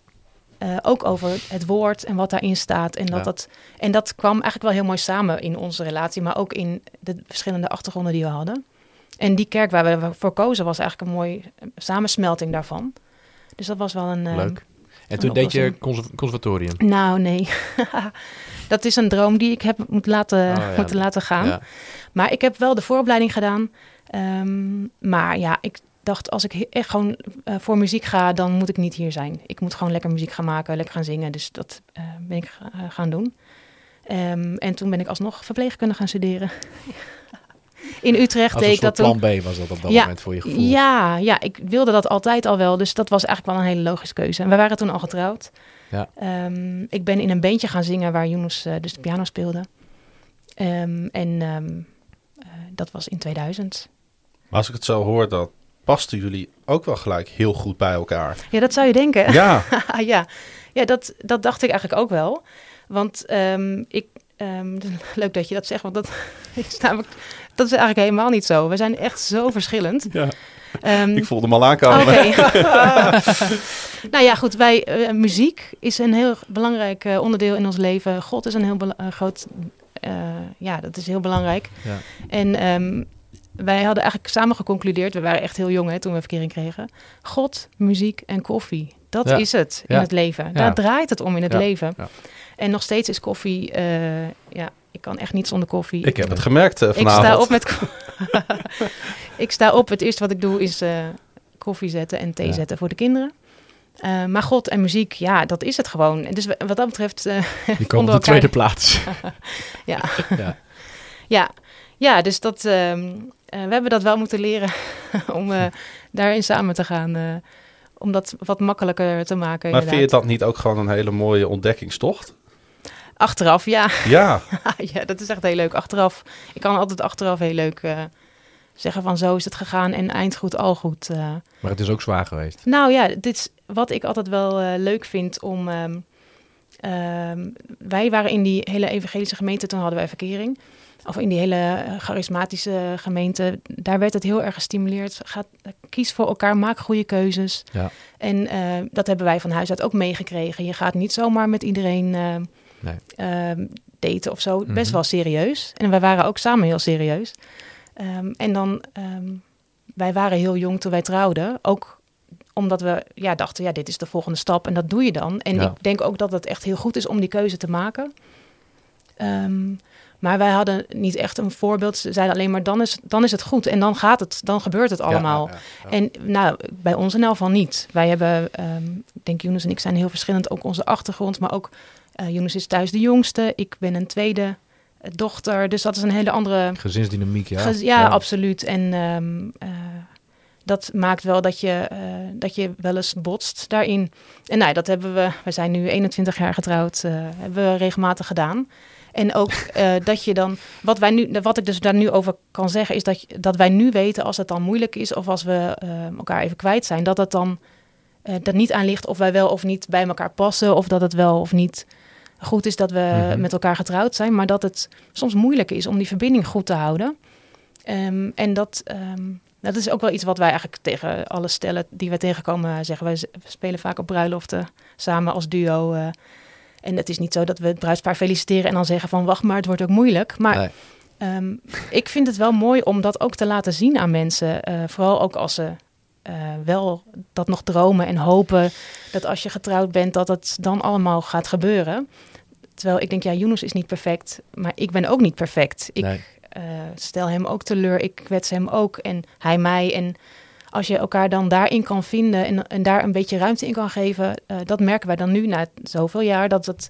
eh, ook over het woord en wat daarin staat. En dat, Ja. dat, en dat kwam eigenlijk wel heel mooi samen in onze relatie. Maar ook in de verschillende achtergronden die we hadden. En die kerk waar we voor kozen was eigenlijk een mooie eh, samensmelting daarvan. Dus dat was wel een. eh, Leuk. En toen deed je conservatorium. Nou, nee. dat is een droom die ik heb moeten laten, Oh, ja. moeten laten gaan. Ja. Maar ik heb wel de vooropleiding gedaan. Ehm, maar ja, ik dacht als ik echt gewoon eh, voor muziek ga, dan moet ik niet hier zijn. Ik moet gewoon lekker muziek gaan maken, lekker gaan zingen. Dus dat eh, ben ik eh, gaan doen. Ehm, en toen ben ik alsnog verpleegkunde gaan studeren. In Utrecht Als deed ik dat toen. plan B was dat op dat Ja. moment voor je gevoel. Ja, ja, ik wilde dat altijd al wel. Dus dat was eigenlijk wel een hele logische keuze. En we waren toen al getrouwd. Ja. Ehm, ik ben in een bandje gaan zingen waar eh, dus de piano speelde. Ehm, en dat was in 2000. Maar als ik het zo hoor, dan pasten jullie ook wel gelijk heel goed bij elkaar. Ja, dat zou je denken. Ja, ja, ja dat, dat dacht ik eigenlijk ook wel. Want ehm, ik, ehm, leuk dat je dat zegt, want dat is namelijk, dat is eigenlijk helemaal niet zo. We zijn echt zo verschillend. ja. Ehm, ik voelde hem al aankomen. Oké. nou ja, goed. Wij, eh, muziek is een heel belangrijk eh, onderdeel in ons leven. God is een heel eh, groot... eh, ja, dat is heel belangrijk. Ja. En ehm, wij hadden eigenlijk samen geconcludeerd... We waren echt heel jong hè, toen we verkering kregen. God, muziek en koffie. Dat Ja. is het in Ja. het leven. Ja. Daar draait het om in het Ja. leven. Ja. En nog steeds is koffie... eh, ja, ik kan echt niet zonder koffie. Ik heb het gemerkt eh, Ik vanavond. sta op met. ik sta op. Het eerste wat ik doe is eh, koffie zetten en thee Ja. zetten voor de kinderen. Eh, maar God en muziek, ja, dat is het gewoon. En Dus wat dat betreft, eh, Die komen Onder op de elkaar. tweede plaats. ja. ja. ja, ja, dus dat, ehm, eh, we hebben dat wel moeten leren om eh, daarin samen te gaan. eh, om dat wat makkelijker te maken. maar vind je dat niet ook gewoon een hele mooie ontdekkingstocht? Achteraf, ja. Ja, ja, dat is echt heel leuk. Achteraf, ik kan altijd achteraf heel leuk eh, zeggen van zo is het gegaan en eind goed, al goed. eh. Maar het is ook zwaar geweest. Nou ja, dit is wat ik altijd wel eh, leuk vind om. ehm, ehm, wij waren in die hele evangelische gemeente, toen hadden wij verkering. Of in die hele eh, charismatische gemeente. Daar werd het heel erg gestimuleerd. Ga, kies voor elkaar, maak goede keuzes. Ja. En eh, dat hebben wij van huis uit ook meegekregen. Je gaat niet zomaar met iedereen eh, Nee. ehm, daten of zo. Best Mhm. wel serieus. En wij waren ook samen heel serieus. Ehm, en dan, ehm, wij waren heel jong toen wij trouwden. Ook omdat we ja, dachten, ja, dit is de volgende stap en dat doe je dan. En Ja. ik denk ook dat het echt heel goed is om die keuze te maken. Ehm, maar wij hadden niet echt een voorbeeld. Ze zeiden alleen maar, dan is, dan is het goed. En dan gaat het, dan gebeurt het allemaal. Ja, ja, ja. En nou, bij ons in elk geval niet. Wij hebben, ehm, ik denk Younes en ik zijn heel verschillend. Ook onze achtergrond, maar ook Younes is thuis de jongste. Ik ben een tweede eh, dochter. Dus dat is een hele andere... Gezinsdynamiek, ja. Gez- ja, absoluut. En ehm, eh, dat maakt wel dat je, dat je wel eens botst daarin. En nou, dat hebben we, we zijn nu 21 jaar getrouwd, hebben we regelmatig gedaan. En ook eh, dat je dan, wat, wij nu, wat ik dus daar nu over kan zeggen, is dat, je- dat wij nu weten als het dan moeilijk is of als we eh, elkaar even kwijt zijn, dat het dan eh dat niet aan ligt of wij wel of niet bij elkaar passen, of dat het wel of niet goed is dat we Mhm. met elkaar getrouwd zijn, maar dat het soms moeilijk is om die verbinding goed te houden. Ehm, en dat, ehm, dat is ook wel iets wat wij eigenlijk tegen alle stellen die we tegenkomen zeggen. Wij spelen vaak op bruiloften samen als duo. eh, en het is niet zo dat we het bruidspaar feliciteren en dan zeggen van wacht maar, het wordt ook moeilijk. Maar Nee. Ehm, ik vind het wel mooi om dat ook te laten zien aan mensen. eh, vooral ook als ze eh, wel dat nog dromen en hopen dat als je getrouwd bent, dat het dan allemaal gaat gebeuren. Terwijl ik denk, ja, Yunus is niet perfect, maar ik ben ook niet perfect. Ik Nee. eh, stel hem ook teleur, ik kwets hem ook en hij mij. En als je elkaar dan daarin kan vinden en, en daar een beetje ruimte in kan geven, eh, dat merken wij dan nu na zoveel jaar, dat, het,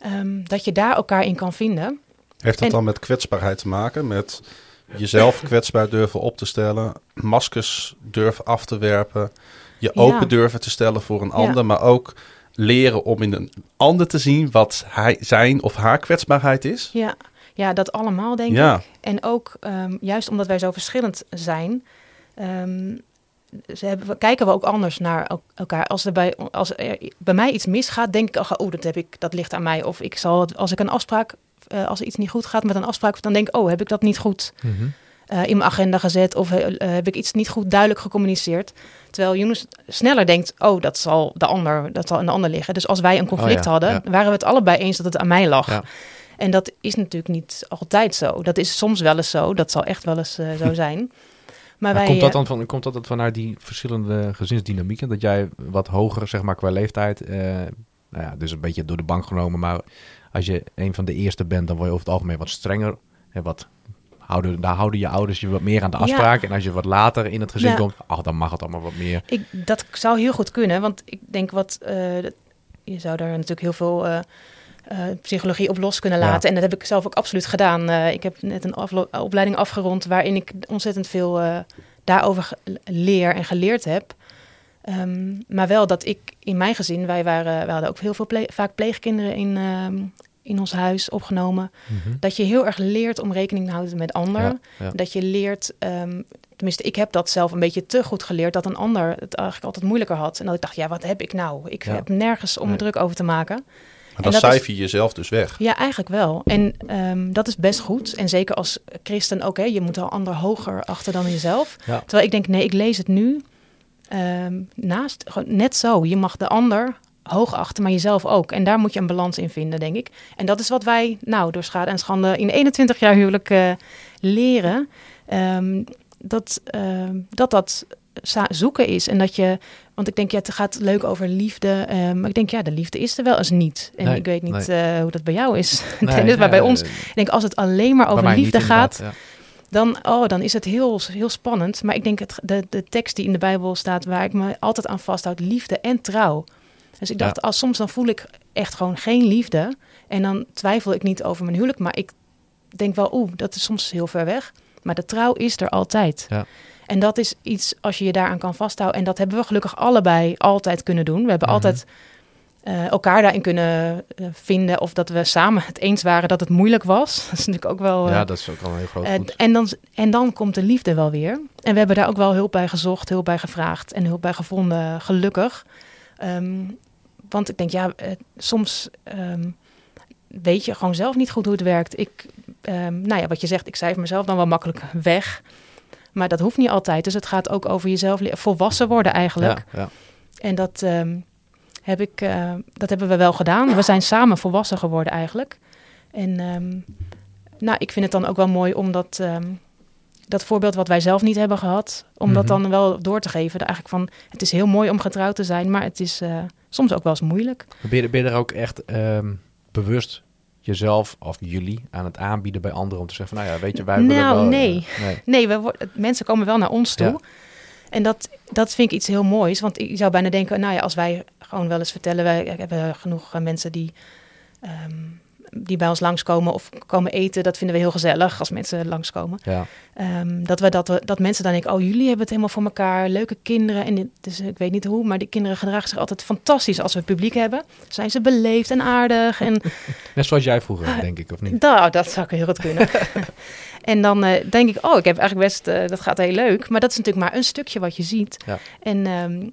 ehm, dat je daar elkaar in kan vinden. Heeft dat En- dan met kwetsbaarheid te maken? Met jezelf kwetsbaar durven op te stellen, maskers durven af te werpen, je Ja. open durven te stellen voor een ander, maar ook leren om in een ander te zien wat hij, zijn of haar kwetsbaarheid is? Ja, ja dat allemaal denk Ja. ik. En ook ehm, juist omdat wij zo verschillend zijn, ehm, ze hebben, kijken we ook anders naar el- elkaar. Als er bij, als er bij mij iets misgaat, denk ik, oh, dat, heb ik, dat ligt aan mij. Of ik zal, als ik een afspraak, eh, als er iets niet goed gaat met een afspraak, dan denk ik, oh, heb ik dat niet goed Mhm. eh, in mijn agenda gezet of eh, heb ik iets niet goed duidelijk gecommuniceerd. Terwijl Jonas sneller denkt, oh, dat zal de ander, dat zal aan de ander liggen. Dus als wij een conflict Oh ja, hadden, ja. waren we het allebei eens dat het aan mij lag. Ja. En dat is natuurlijk niet altijd zo. Dat is soms wel eens zo. Dat zal echt wel eens zo zijn. Maar, Maar wij, komt, dat eh, dan van, komt dat dan vanuit die verschillende gezinsdynamieken? Dat jij wat hoger, zeg maar, qua leeftijd, eh, nou ja, dus een beetje door de bank genomen, maar als je een van de eerste bent, dan word je over het algemeen wat strenger. En wat houden, daar houden je ouders je wat meer aan de Ja. afspraak. En als je wat later in het gezin Ja. komt, ach, dan mag het allemaal wat meer. Ik, dat zou heel goed kunnen, want ik denk wat eh, je zou daar natuurlijk heel veel eh, psychologie op los kunnen Ja. laten. En dat heb ik zelf ook absoluut gedaan. Eh, ik heb net een opleiding afgerond waarin ik ontzettend veel eh, daarover leer en geleerd heb. Ehm, maar wel dat ik in mijn gezin, wij waren, we hadden ook heel veel vaak pleegkinderen in, ehm, in ons huis opgenomen. Dat je heel erg leert om rekening te houden met anderen. Ja, ja. Dat je leert, ehm, tenminste, ik heb dat zelf een beetje te goed geleerd, dat een ander het eigenlijk altijd moeilijker had. En dat ik dacht, ja, wat heb ik nou? Ik Ja. heb nergens om me Nee. druk over te maken. Maar dan cijfer je jezelf dus weg. Ja, eigenlijk wel. En ehm, dat is best goed. En zeker als christen ook, hè, je moet de ander hoger achter dan jezelf. Ja. Terwijl ik denk, nee, ik lees het nu ehm, naast, gewoon net zo. Je mag de ander hoog achten, maar jezelf ook. En daar moet je een balans in vinden, denk ik. En dat is wat wij, nou, door schade en schande in 21 jaar huwelijk eh, leren. Ehm, dat, dat dat zoeken is. En dat je, want ik denk, ja, het gaat leuk over liefde. ehm, maar ik denk, ja, de liefde is er wel eens niet. En Nee, ik weet niet nee. eh, hoe dat bij jou is. Nee, maar bij eh, ons, ik denk, als het alleen maar over liefde gaat, dan, oh, dan is het heel, heel spannend. Maar ik denk, het, de, de tekst die in de Bijbel staat, waar ik me altijd aan vasthoud, liefde en trouw. Dus ik dacht, Ja. als soms dan voel ik echt gewoon geen liefde. En dan twijfel ik niet over mijn huwelijk. Maar ik denk wel, oeh, dat is soms heel ver weg. Maar de trouw is er altijd. Ja. En dat is iets, als je je daaraan kan vasthouden. En dat hebben we gelukkig allebei altijd kunnen doen. We hebben Mhm. altijd eh, elkaar daarin kunnen eh, vinden. Of dat we samen het eens waren dat het moeilijk was. Dat is natuurlijk ook wel... ja. eh, ja, dat is ook al een heel groot goed. en, dan, en dan komt de liefde wel weer. En we hebben daar ook wel hulp bij gezocht, hulp bij gevraagd en hulp bij gevonden, gelukkig. Ehm, want ik denk, ja, soms ehm, weet je gewoon zelf niet goed hoe het werkt. Ik, ehm, nou ja, wat je zegt, ik cijfer mezelf dan wel makkelijk weg. Maar dat hoeft niet altijd. Dus het gaat ook over jezelf volwassen worden eigenlijk. Ja, ja. En dat, ehm, heb ik, eh, dat hebben we wel gedaan. We zijn samen volwassen geworden eigenlijk. En ehm, nou, ik vind het dan ook wel mooi om dat, dat voorbeeld wat wij zelf niet hebben gehad, om dat Mhm. dan wel door te geven. Eigenlijk van, het is heel mooi om getrouwd te zijn, maar het is eh, soms ook wel eens moeilijk. Ben je, ben je er ook echt bewust jezelf of jullie aan het aanbieden bij anderen om te zeggen van, nou ja, weet je, wij willen Nou, wel... eh, nee. nee. Nee, worden, mensen komen wel naar ons toe. Ja. En dat, dat vind ik iets heel moois. Want ik zou bijna denken, nou ja, als wij gewoon wel eens vertellen, wij hebben genoeg eh, mensen die ehm, die bij ons langskomen of komen eten, dat vinden we heel gezellig als mensen langskomen. Ja. Ehm, dat, we, dat, we, dat mensen dan denken, oh jullie hebben het helemaal voor elkaar, leuke kinderen. En dit, dus ik weet niet hoe, maar die kinderen gedragen zich altijd fantastisch als we publiek hebben. Zijn ze beleefd en aardig. En Net zoals jij vroeger, denk ik, of niet? nou, dat zou ik heel goed kunnen. en dan eh, denk ik, oh, ik heb eigenlijk best, eh, dat gaat heel leuk. Maar dat is natuurlijk maar een stukje wat je ziet. Ja. En ehm,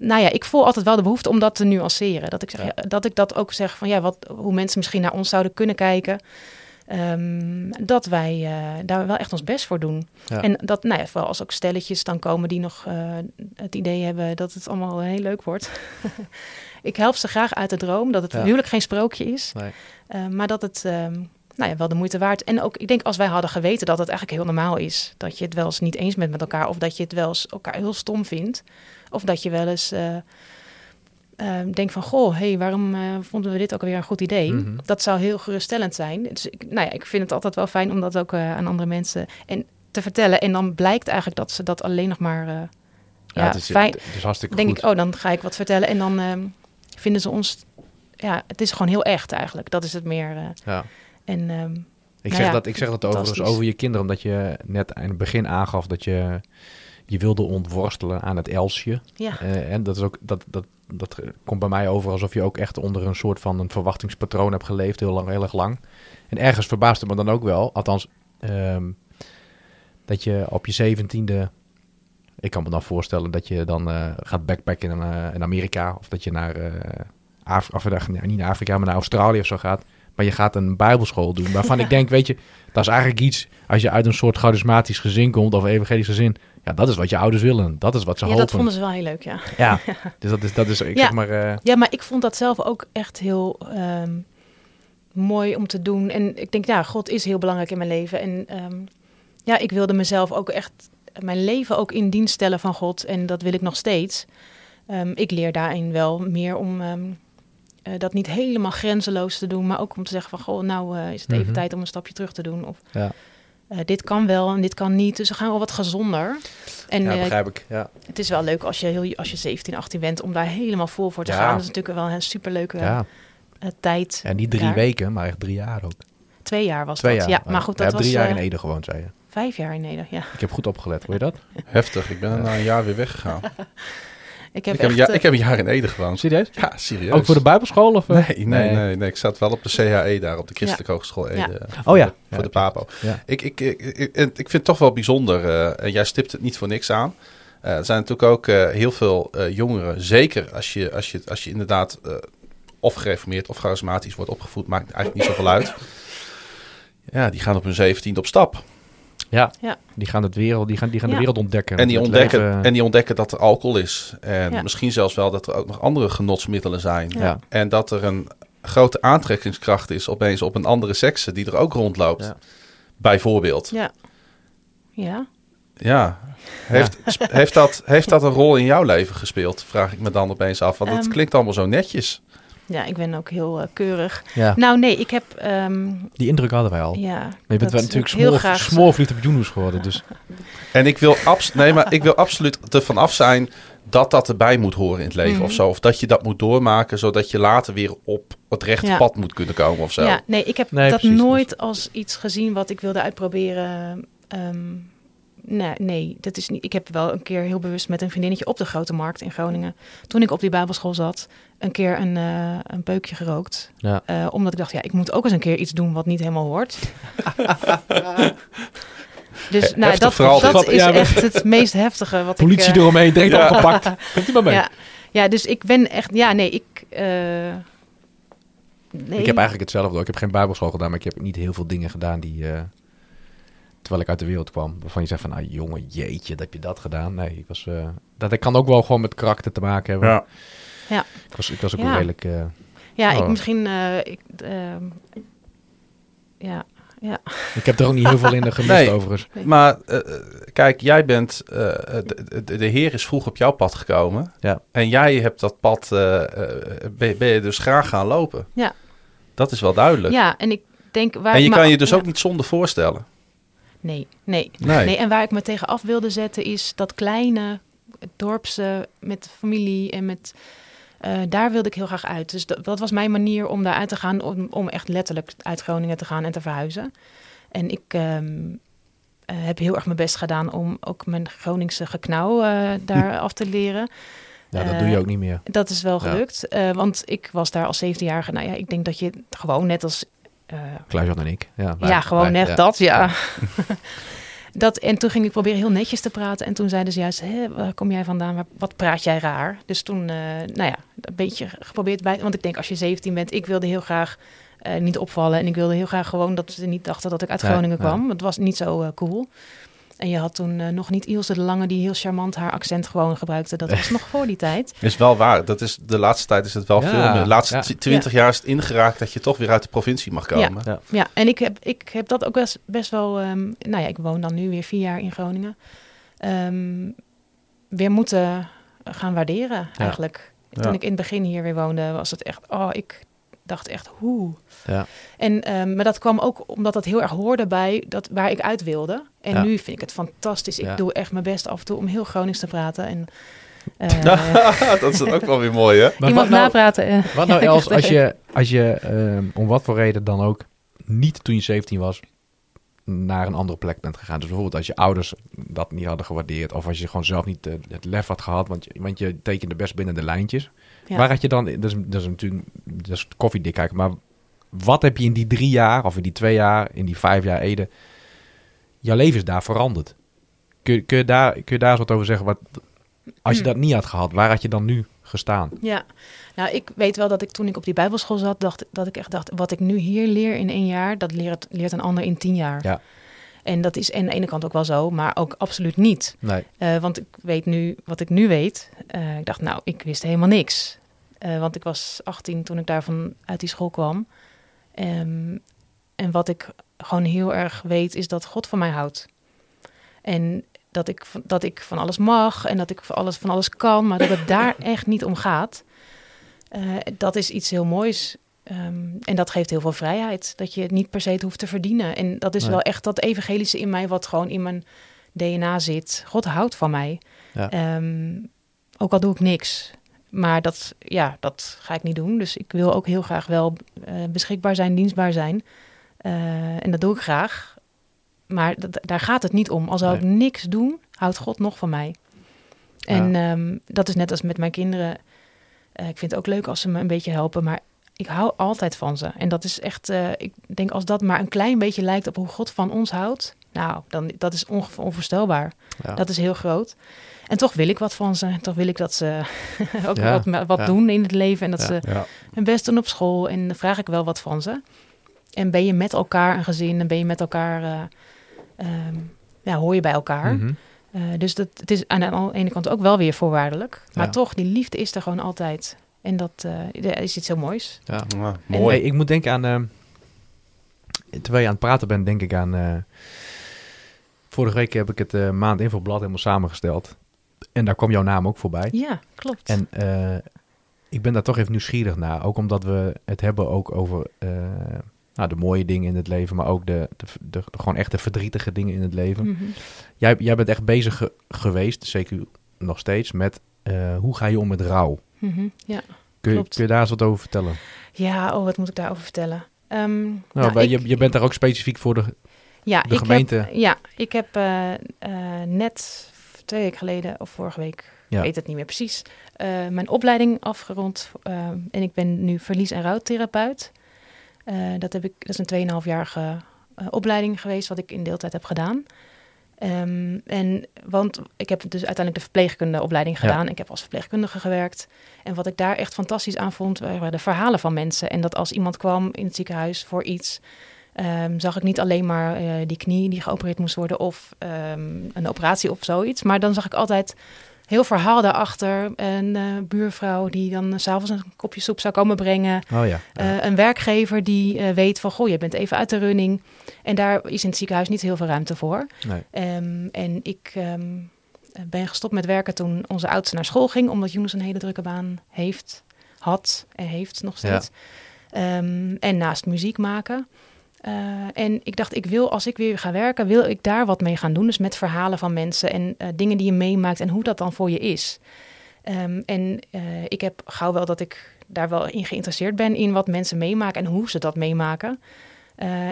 nou ja, ik voel altijd wel de behoefte om dat te nuanceren. Dat ik, zeg, Ja. ja, dat, ik dat ook zeg van ja, wat, hoe mensen misschien naar ons zouden kunnen kijken. Ehm, dat wij eh, daar wel echt ons best voor doen. Ja. En dat, nou ja, vooral als ook stelletjes dan komen die nog eh, het idee hebben dat het allemaal heel leuk wordt. ik help ze graag uit de droom dat het Ja. huwelijk geen sprookje is. Nee. Uh, maar dat het ehm, nou ja, wel de moeite waard. En ook, ik denk als wij hadden geweten dat het eigenlijk heel normaal is. Dat je het wel eens niet eens bent met elkaar. Of dat je het wel eens elkaar heel stom vindt. Of dat je wel eens eh, eh, denkt van... Goh, hey, waarom eh, vonden we dit ook weer een goed idee? Mhm. Dat zou heel geruststellend zijn. Dus ik, nou ja, ik vind het altijd wel fijn om dat ook eh, aan andere mensen en te vertellen. En dan blijkt eigenlijk dat ze dat alleen nog maar... eh, ja, het, is, fijn, het is hartstikke denk goed. ik, oh, dan ga ik wat vertellen. En dan ehm, vinden ze ons... Ja, het is gewoon heel echt eigenlijk. Dat is het meer. Ja. en ehm, Ik, Nou zeg ja, dat, ik zeg dat overigens over je kinderen, omdat je net aan het begin aangaf dat je je wilde ontworstelen aan het Elsje. ja, Eh, en dat, is ook, dat, dat, dat komt bij mij over alsof je ook echt onder een soort van een verwachtingspatroon hebt geleefd, heel lang, heel erg lang. En ergens verbaast het me dan ook wel, althans, ehm, dat je op je zeventiende, ik kan me dan voorstellen dat je dan eh, gaat backpacken in, eh, in Amerika, of dat je naar, eh Af of, eh, niet naar Afrika, maar naar Australië of zo gaat. Maar je gaat een bijbelschool doen, waarvan ik denk, weet je, dat is eigenlijk iets, als je uit een soort charismatisch gezin komt, of evangelisch gezin, ja, dat is wat je ouders willen. Dat is wat ze ja hopen. dat vonden ze wel heel leuk, ja. Ja, dus dat is, dat is ik Ja. zeg maar... eh, Ja, maar ik vond dat zelf ook echt heel ehm, mooi om te doen. En ik denk, ja, God is heel belangrijk in mijn leven. En ehm, ja, ik wilde mezelf ook echt, mijn leven ook in dienst stellen van God. En dat wil ik nog steeds. Ehm, ik leer daarin wel meer om eh, dat niet helemaal grenzeloos te doen. Maar ook om te zeggen van, goh, nou eh, is het even Mhm. tijd om een stapje terug te doen. Of ja, eh, dit kan wel en dit kan niet. Dus we gaan wel wat gezonder. En ja eh, begrijp ik. Ja. het is wel leuk als je, heel, als je 17, 18 bent om daar helemaal vol voor te Ja. gaan. Dat is natuurlijk wel een superleuke ja, eh, tijd. en niet drie daar. weken, maar echt drie jaar ook. Twee jaar was Twee dat. jaar. Ja, maar goed, dat ja, was drie jaar in Ede gewoond, zei je. vijf jaar in Nederland. Ja. Ik heb goed opgelet, hoor je dat? Heftig. Ik ben na een jaar weer weggegaan. Ik heb ik, heb een echt, eh, ik heb een jaar in Ede gewoond. Serieus? Ja, serieus. Ook voor de bijbelschool? Of, eh? Nee, nee, nee, nee, Ik zat wel op de CHE daar, op de Christelijke Hogeschool Ede. Ja. Voor Oh ja. de- Voor Ja, de PAPO. Ja. Ik, ik, ik, ik, ik vind het toch wel bijzonder. eh, en jij stipt het niet voor niks aan. Eh, er zijn natuurlijk ook eh, heel veel eh, jongeren. Zeker als je, als je, als je inderdaad eh, of gereformeerd of charismatisch wordt opgevoed. Maakt eigenlijk niet zoveel uit. Ja, die gaan op hun zeventiende op stap. Ja. Ja. die gaan, het wereld, die gaan, die gaan de wereld ontdekken. En die, ontdekken, leven- en die ontdekken dat er alcohol is. En Ja. misschien zelfs wel dat er ook nog andere genotsmiddelen zijn. ja. En dat er een grote aantrekkingskracht is opeens op een andere sekse die er ook rondloopt. Ja. Bijvoorbeeld. ja. Ja. Ja. Heeft, heeft, dat, heeft dat een rol in jouw leven gespeeld? Vraag ik me dan opeens af. Want het Ehm. klinkt allemaal zo netjes. Ja, ik ben ook heel eh, keurig. Ja. Nou nee, ik heb... ehm, Die indruk hadden wij al. ja, Maar je bent wel natuurlijk smoor, op Yunus geworden. Dus En ik wil, abs nee, maar ik wil absoluut ervan af zijn dat dat erbij moet horen in het leven Mhm. of zo. Of dat je dat moet doormaken, zodat je later weer op het rechte Ja. pad moet kunnen komen of zo. Ja, nee, ik heb Nee, dat precies. nooit als iets gezien wat ik wilde uitproberen. Ehm, nee, nee, dat is niet. Ik heb wel een keer heel bewust met een vriendinnetje op de Grote Markt in Groningen, toen ik op die Bijbelschool zat, een keer een, eh, een peukje gerookt. ja. Eh, omdat ik dacht, ja, ik moet ook eens een keer iets doen wat niet helemaal hoort. dus nou, heftig dat, verhaal dat is Ja, echt het meest heftige wat Politie ik... eh, eromheen, direct Ja. opgepakt. Komt u maar mee. ja, ja, dus ik ben echt... Ja, nee, ik... eh, nee. Ik heb eigenlijk hetzelfde. Ik heb geen bijbelschool gedaan, maar ik heb niet heel veel dingen gedaan die... eh, terwijl ik uit de wereld kwam. Waarvan je zegt van, nou jongen, jeetje, dat heb je dat gedaan. Nee, ik was... eh, dat kan ook wel gewoon met karakter te maken hebben. Ja. Ja. Ik was, ik was ook Ja. wel redelijk... eh, Ja, ik Oh. misschien. eh, ik, ehm, ja, ja. ik heb er ook niet heel veel in de gemist Nee. overigens. Maar kijk, jij bent, eh, de, de, de Heer is vroeg op jouw pad gekomen. Ja. En jij hebt dat pad, ben, ben je dus graag gaan lopen. Ja. Dat is wel duidelijk. ja, en ik denk waar. en je kan je dus ja. ook niet zonder voorstellen. Nee, nee, Nee. nee. En waar ik me tegen af wilde zetten is dat kleine dorpse met familie en met Eh, daar wilde ik heel graag uit. Dus dat, dat was mijn manier om daar uit te gaan, om, om echt letterlijk uit Groningen te gaan en te verhuizen. En ik ehm, eh, heb heel erg mijn best gedaan om ook mijn Groningse geknauw eh, daar af te leren. Ja, dat doe je ook niet meer. Dat is wel gelukt, want ik was daar als 17-jarige. Nou ja, ik denk dat je gewoon net als eh, Klaas-Jan en ik. Ja, wij- ja, gewoon wij- net ja. dat, ja. dat, en toen ging ik proberen heel netjes te praten. En toen zeiden ze juist, Hé, waar kom jij vandaan? Wat praat jij raar? Dus toen, eh, nou ja, een beetje geprobeerd bij... Want ik denk, als je 17 bent, ik wilde heel graag eh, niet opvallen. En ik wilde heel graag gewoon dat ze niet dachten dat ik uit Groningen kwam. Het was niet zo cool. En je had toen eh, nog niet Ilse de Lange, die heel charmant haar accent gewoon gebruikte. Dat was nog voor die tijd. Is wel waar. Dat is, de laatste tijd is het wel Ja, veel meer. De laatste ja. tw- 20 jaar is het ingeraakt dat je toch weer uit de provincie mag komen. Ja. Ja, en ik heb, ik heb dat ook best, best wel... ehm, nou ja, ik woon dan nu weer vier jaar in Groningen. ehm, weer moeten gaan waarderen eigenlijk. Ja. Toen ik in het begin hier weer woonde, was het echt... Oh, ik dacht echt, hoe? Ja. En, ehm, maar dat kwam ook omdat dat heel erg hoorde bij dat, waar ik uit wilde. En Ja. nu vind ik het fantastisch. Ik Ja. doe echt mijn best af en toe om heel Gronings te praten. En, eh, dat is ook wel weer mooi, hè? Maar iemand wat nou, napraten. eh, wat nou Els, als leuk. je, als je ehm, om wat voor reden dan ook niet toen je 17 was naar een andere plek bent gegaan. Dus bijvoorbeeld als je ouders dat niet hadden gewaardeerd of als je gewoon zelf niet eh, het lef had gehad, want je, want je tekende best binnen de lijntjes. Ja. Waar had je dan, dat is, dat is natuurlijk dat is koffiedik kijken, maar wat heb je in die drie jaar of in die twee jaar, in die vijf jaar Ede, jouw leven is daar veranderd. Kun, je- kun, je daar, kun je daar eens wat over zeggen? Wat, als je dat niet had gehad, waar had je dan nu gestaan? Ja, nou ik weet wel dat ik toen ik op die bijbelschool zat, dacht, dat ik echt dacht, wat ik nu hier leer in één jaar, dat leert, leert een ander in tien jaar. Ja. En dat is aan de ene kant ook wel zo, maar ook absoluut niet. Nee. Eh, want ik weet nu wat ik nu weet. Eh, ik dacht, nou, ik wist helemaal niks. Eh, want ik was 18 toen ik daarvan uit die school kwam. Ehm, en wat ik gewoon heel erg weet, is dat God van mij houdt. En dat ik, van- dat ik van alles mag en dat ik van alles, van alles kan, maar dat het daar echt niet om gaat. Eh, dat is iets heel moois. Ehm, en dat geeft heel veel vrijheid. Dat je het niet per se het hoeft te verdienen. En dat is Nee. wel echt dat evangelische in mij, wat gewoon in mijn DNA zit. God houdt van mij. Ja. Ehm, ook al doe ik niks. Maar dat, ja, dat ga ik niet doen. Dus ik wil ook heel graag wel eh, beschikbaar zijn, dienstbaar zijn. Eh, en dat doe ik graag. Maar dat- daar gaat het niet om. Als zou ik niks doen, houdt God nog van mij. En ehm, dat is net als met mijn kinderen. Eh, ik vind het ook leuk als ze me een beetje helpen. Maar ik hou altijd van ze. En dat is echt, ik denk als dat maar een klein beetje lijkt op hoe God van ons houdt. Nou, dan, dat is onge- onvoorstelbaar. Ja. Dat is heel groot. En toch wil ik wat van ze. Toch wil ik dat ze ook Ja, wat, wat ja. doen in het leven. En dat Ja. ze Ja. hun best doen op school. En dan vraag ik wel wat van ze. En ben je met elkaar een gezin. En ben je met elkaar... eh, ehm, ja, hoor je bij elkaar. Mhm. Eh, dus dat, het is aan de ene kant ook wel weer voorwaardelijk. Maar Ja. toch, die liefde is er gewoon altijd. En dat eh, is iets heel moois. Ja. Hey, mooi. ik moet denken aan. ehm, terwijl je aan het praten bent, denk ik aan. Vorige week heb ik het eh, maand infoblad helemaal samengesteld. En daar kwam jouw naam ook voorbij. Ja, klopt. En eh, ik ben daar toch even nieuwsgierig naar. Ook omdat we het hebben ook over eh, nou, de mooie dingen in het leven, maar ook de, de, de, de gewoon echt de verdrietige dingen in het leven. Mhm. Jij, jij bent echt bezig ge- geweest, zeker nog steeds, met hoe ga je om met rouw? Mhm, Ja. Kun je, kun je daar eens wat over vertellen? ja, oh, wat moet ik daarover vertellen? Ehm, Nou, nou, ik- je, je bent daar ook specifiek voor de. Ja, De ik gemeente- Heb, ja, ik heb eh, eh, net twee weken geleden of vorige week, Ja. weet het niet meer precies, eh, mijn opleiding afgerond. en ik ben nu verlies- en rouwtherapeut. Dat, heb ik, dat is een 2,5-jarige eh, opleiding geweest, wat ik in deeltijd heb gedaan. Ehm, en, want ik heb dus uiteindelijk de verpleegkundeopleiding Ja. gedaan. Ik heb als verpleegkundige gewerkt. En wat ik daar echt fantastisch aan vond, waren de verhalen van mensen. En dat als iemand kwam in het ziekenhuis voor iets, ehm, zag ik niet alleen maar eh, die knie die geopereerd moest worden of ehm, een operatie of zoiets. Maar dan zag ik altijd heel verhaal daarachter. Een eh, buurvrouw die dan s s'avonds een kopje soep zou komen brengen. Oh ja. Eh, een werkgever die weet van, goh, je bent even uit de running. En daar is in het ziekenhuis niet heel veel ruimte voor. nee. Ehm, en ik ben gestopt met werken toen onze oudste naar school ging, omdat Jonas een hele drukke baan heeft, had en heeft nog steeds. En naast muziek maken. Eh, en ik dacht, ik wil, als ik weer ga werken, wil ik daar wat mee gaan doen. Dus met verhalen van mensen en eh, dingen die je meemaakt en hoe dat dan voor je is. Ehm, en eh, ik heb gauw wel dat ik daar wel in geïnteresseerd ben in wat mensen meemaken en hoe ze dat meemaken.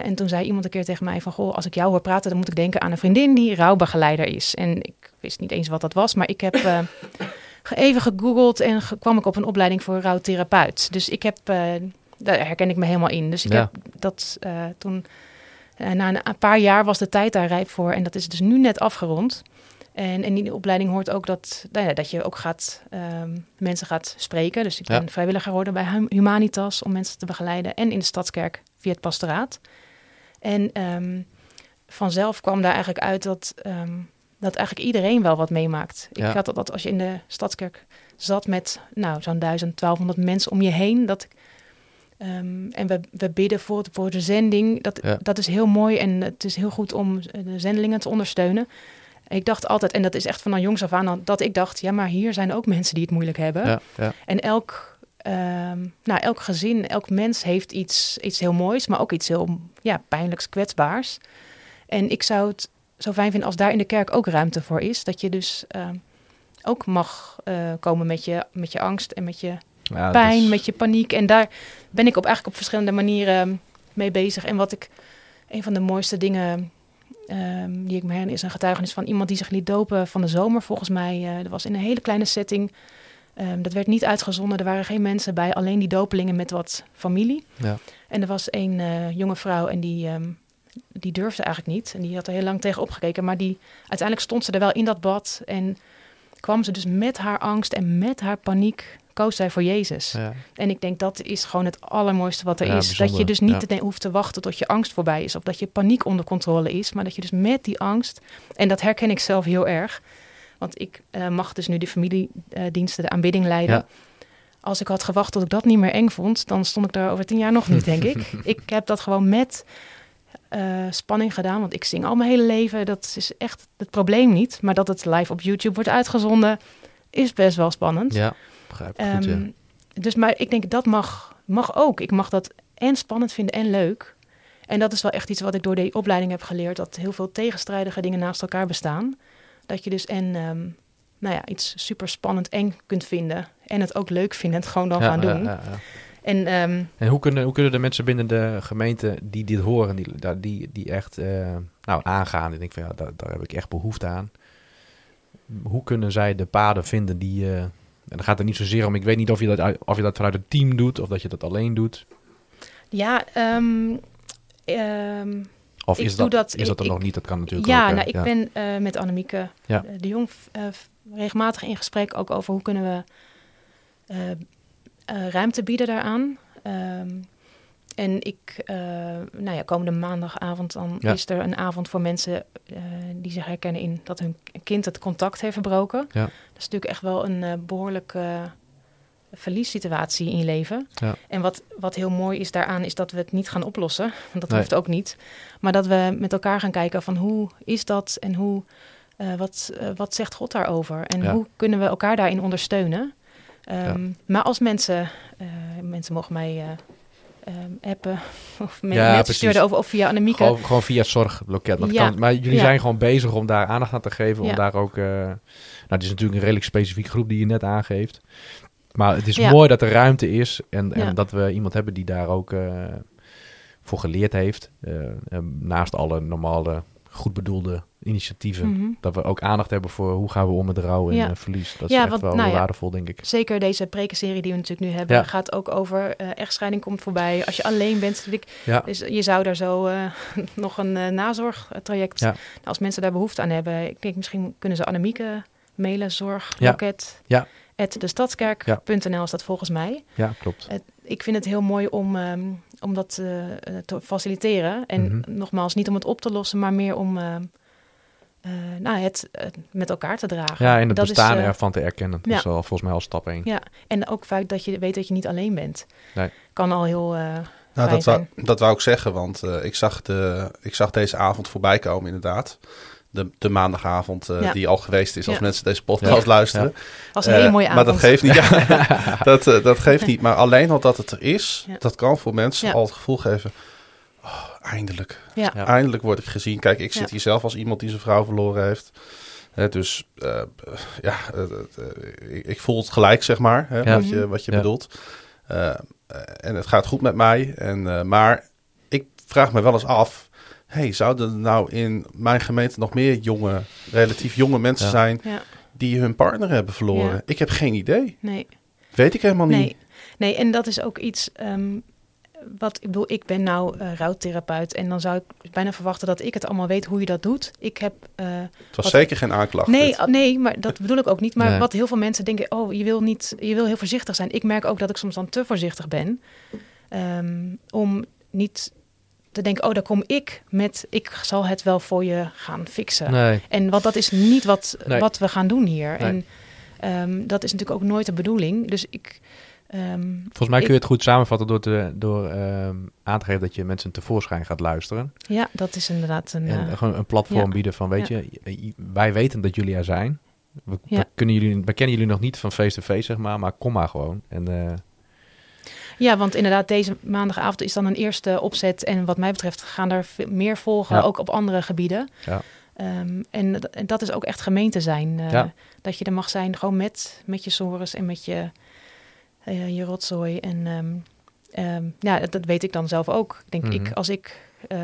En toen zei iemand een keer tegen mij van, goh, als ik jou hoor praten, dan moet ik denken aan een vriendin die rouwbegeleider is. En ik wist niet eens wat dat was, maar ik heb even gegoogeld en kwam ik op een opleiding voor rouwtherapeut. Dus ik heb, daar herken ik me helemaal in. Dus ik Ja. heb dat eh, toen, eh, na een, een paar jaar was de tijd daar rijp voor en dat is dus nu net afgerond. En in die opleiding hoort ook dat, nou ja, dat je ook gaat, ehm, mensen gaat spreken. Dus ik Ja. ben vrijwilliger geworden bij Hum- Humanitas om mensen te begeleiden. En in de Stadskerk via het pastoraat. En ehm, vanzelf kwam daar eigenlijk uit dat, ehm, dat eigenlijk iedereen wel wat meemaakt. Ik had dat, dat als je in de Stadskerk zat met nou, zo'n 1000, 1200 mensen om je heen. Dat, ehm, en we, we bidden voor, voor de zending. Dat, Ja. dat is heel mooi en het is heel goed om de zendelingen te ondersteunen. Ik dacht altijd, en dat is echt van jongs af aan, dat ik dacht, ja, maar hier zijn ook mensen die het moeilijk hebben. Ja, ja. En elk, ehm, nou, elk gezin, elk mens heeft iets, iets heel moois, maar ook iets heel ja, pijnlijks, kwetsbaars. En ik zou het zo fijn vinden als daar in de kerk ook ruimte voor is. Dat je dus ehm, ook mag eh, komen met je, met je angst en met je Ja, pijn, met je paniek. En daar ben ik op eigenlijk op verschillende manieren mee bezig. En wat ik, een van de mooiste dingen ehm, die ik me herinner, is een getuigenis van iemand die zich liet dopen van de zomer. Volgens mij, eh dat was in een hele kleine setting. Ehm, dat werd niet uitgezonden, er waren geen mensen bij, alleen die dopelingen met wat familie. Ja. En er was een eh, jonge vrouw en die, ehm, die durfde eigenlijk niet. En die had er heel lang tegen opgekeken. Maar die, uiteindelijk stond ze er wel in dat bad. En kwam ze dus met haar angst en met haar paniek, koos zij voor Jezus. Ja. En ik denk dat is gewoon het allermooiste wat er Ja, is. Dat je dus niet ja. hoeft te wachten tot je angst voorbij is. Of dat je paniek onder controle is. Maar dat je dus met die angst. En dat herken ik zelf heel erg. Want ik eh, mag dus nu de familiediensten, de aanbidding leiden. Als ik had gewacht tot ik dat niet meer eng vond, dan stond ik daar over tien jaar nog niet, denk ik. Ik heb dat gewoon met eh, spanning gedaan. Want ik zing al mijn hele leven. Dat is echt het probleem niet. Maar dat het live op YouTube wordt uitgezonden, is best wel spannend. ja, begrijp ik goed, ja. Ehm, Dus maar ik denk dat mag, mag ook. Ik mag dat en spannend vinden en leuk. En dat is wel echt iets wat ik door die opleiding heb geleerd. Dat heel veel tegenstrijdige dingen naast elkaar bestaan. Dat je dus en ehm, nou ja, iets super spannend eng kunt vinden. En het ook leuk vinden en het gewoon dan Ja, gaan ja, doen. ja, ja. En ehm, En hoe kunnen, hoe kunnen de mensen binnen de gemeente die dit horen, die, daar- die, die echt eh, nou, aangaan, en ik van ja, daar, daar heb ik echt behoefte aan. Hoe kunnen zij de paden vinden die. eh, en dan gaat het niet zozeer om, ik weet niet of je, dat, of je dat vanuit het team doet of dat je dat alleen doet. ja, ehm, ehm, Of Ik is dat, dat- is dat ik- er nog ik- niet? Dat kan natuurlijk ja, ook. nou, ik ja. ben eh, met Annemieke Ja. eh, de Jong eh, regelmatig in gesprek ook over hoe kunnen we ruimte bieden daaraan. Ehm, en ik, eh, nou ja, komende maandagavond dan Ja. is er een avond voor mensen eh, die zich herkennen in dat hun kind het contact heeft verbroken. Ja. Dat is natuurlijk echt wel een eh, behoorlijke verliessituatie in je leven. Ja. En wat, wat heel mooi is daaraan, is dat we het niet gaan oplossen. Want dat Nee. hoeft ook niet. Maar dat we met elkaar gaan kijken van hoe is dat en hoe, wat, wat zegt God daarover? En hoe kunnen we elkaar daarin ondersteunen? Ehm, Maar als mensen, mensen mogen mij eh, ehm, appen of Ja, sturen over of via Annemieke. Gewoon, gewoon via het zorgloket. Maar, het Ja. kan, maar jullie Ja. zijn gewoon bezig om daar aandacht aan te geven. Om daar ook. eh, nou, het is natuurlijk een redelijk specifieke groep die je net aangeeft. Maar het is mooi dat er ruimte is. En, en dat we iemand hebben die daar ook eh, voor geleerd heeft. Eh, naast alle normale, goed bedoelde initiatieven. Mhm. Dat we ook aandacht hebben voor hoe gaan we om met rouw en Ja. eh, verlies. Dat is Ja, echt want, wel nou heel ja. waardevol, denk ik. Zeker deze prekenserie die we natuurlijk nu hebben, Ja. gaat ook over eh, echtscheiding komt voorbij. Als je alleen bent, ik, Ja, dus je zou daar zo eh, nog een eh, nazorgtraject. Ja. Nou, als mensen daar behoefte aan hebben, ik denk misschien kunnen ze Annemieke mailen, zorgloket. Ja. at destadskerk.nl is dat volgens mij. ja, klopt. Ik vind het heel mooi om, ehm, om dat eh, eh, te faciliteren. En Mhm. nogmaals, niet om het op te lossen, maar meer om eh, nou, het met elkaar te dragen. Ja, en het Dat is, bestaan ervan te erkennen. Dat ja. is al, volgens mij al stap één. Ja, en ook feit dat je weet dat je niet alleen bent. Nee. Kan al heel eh Nou, fijn dat wou, zijn. dat wou ik zeggen, want eh, ik, zag de, ik zag deze avond voorbij komen inderdaad. De, de maandagavond eh, Ja. die al geweest is als Ja. mensen deze podcast Ja. luisteren. was een hele Eh, mooie Maar dat geeft niet. Ja, dat, eh, dat geeft niet. Maar alleen al dat het er is, Ja. dat kan voor mensen Ja. al het gevoel geven. Oh, eindelijk. Ja. Ja. Eindelijk word ik gezien. Kijk, ik zit Ja. hier zelf als iemand die zijn vrouw verloren heeft. Hè, dus eh, ja, ik- ik voel het gelijk, zeg maar, hè, Ja. wat je, wat je Ja. bedoelt. En het gaat goed met mij. En, eh, maar ik vraag me wel eens af... Hey, zouden er nou in mijn gemeente nog meer jonge, relatief jonge mensen Ja. zijn... Ja, die hun partner hebben verloren? Ja. Ik heb geen idee. nee. Weet ik helemaal niet. Nee, nee, en dat is ook iets ehm, wat ik bedoel. Ik ben nou eh rouwtherapeut en dan zou ik bijna verwachten dat ik het allemaal weet hoe je dat doet. Ik heb eh, Het was Wat- zeker geen aanklacht. nee, dit. ah, nee, maar dat bedoel ik ook niet. Maar Nee. wat heel veel mensen denken, oh, je wil niet, je wil heel voorzichtig zijn. Ik merk ook dat ik soms dan te voorzichtig ben ehm, om niet te denken, oh, daar kom ik met, ik zal het wel voor je gaan fixen. Nee. En wat dat is niet wat, Nee. wat we gaan doen hier. Nee. En ehm, dat is natuurlijk ook nooit de bedoeling. Dus ik. ehm, Volgens mij kun je Ik- het goed samenvatten door, te, door ehm, aan te geven dat je mensen tevoorschijn gaat luisteren. ja, dat is inderdaad een. En eh, gewoon een platform ja. bieden van, weet Ja. je, wij weten dat jullie er zijn. We, Ja. we, kunnen jullie, we kennen jullie nog niet van face-to-face, zeg maar, maar kom maar gewoon. En eh, ja, want inderdaad, deze maandagavond is dan een eerste opzet. En wat mij betreft gaan er veel meer volgen, Ja. ook op andere gebieden. Ja. Ehm, en, dat- en dat is ook echt gemeente zijn. eh, Ja. Dat je er mag zijn, gewoon met, met je sores en met je, eh, je rotzooi. En ehm, ehm, ja, dat, dat weet ik dan zelf ook. Denk Mhm. ik, als ik eh,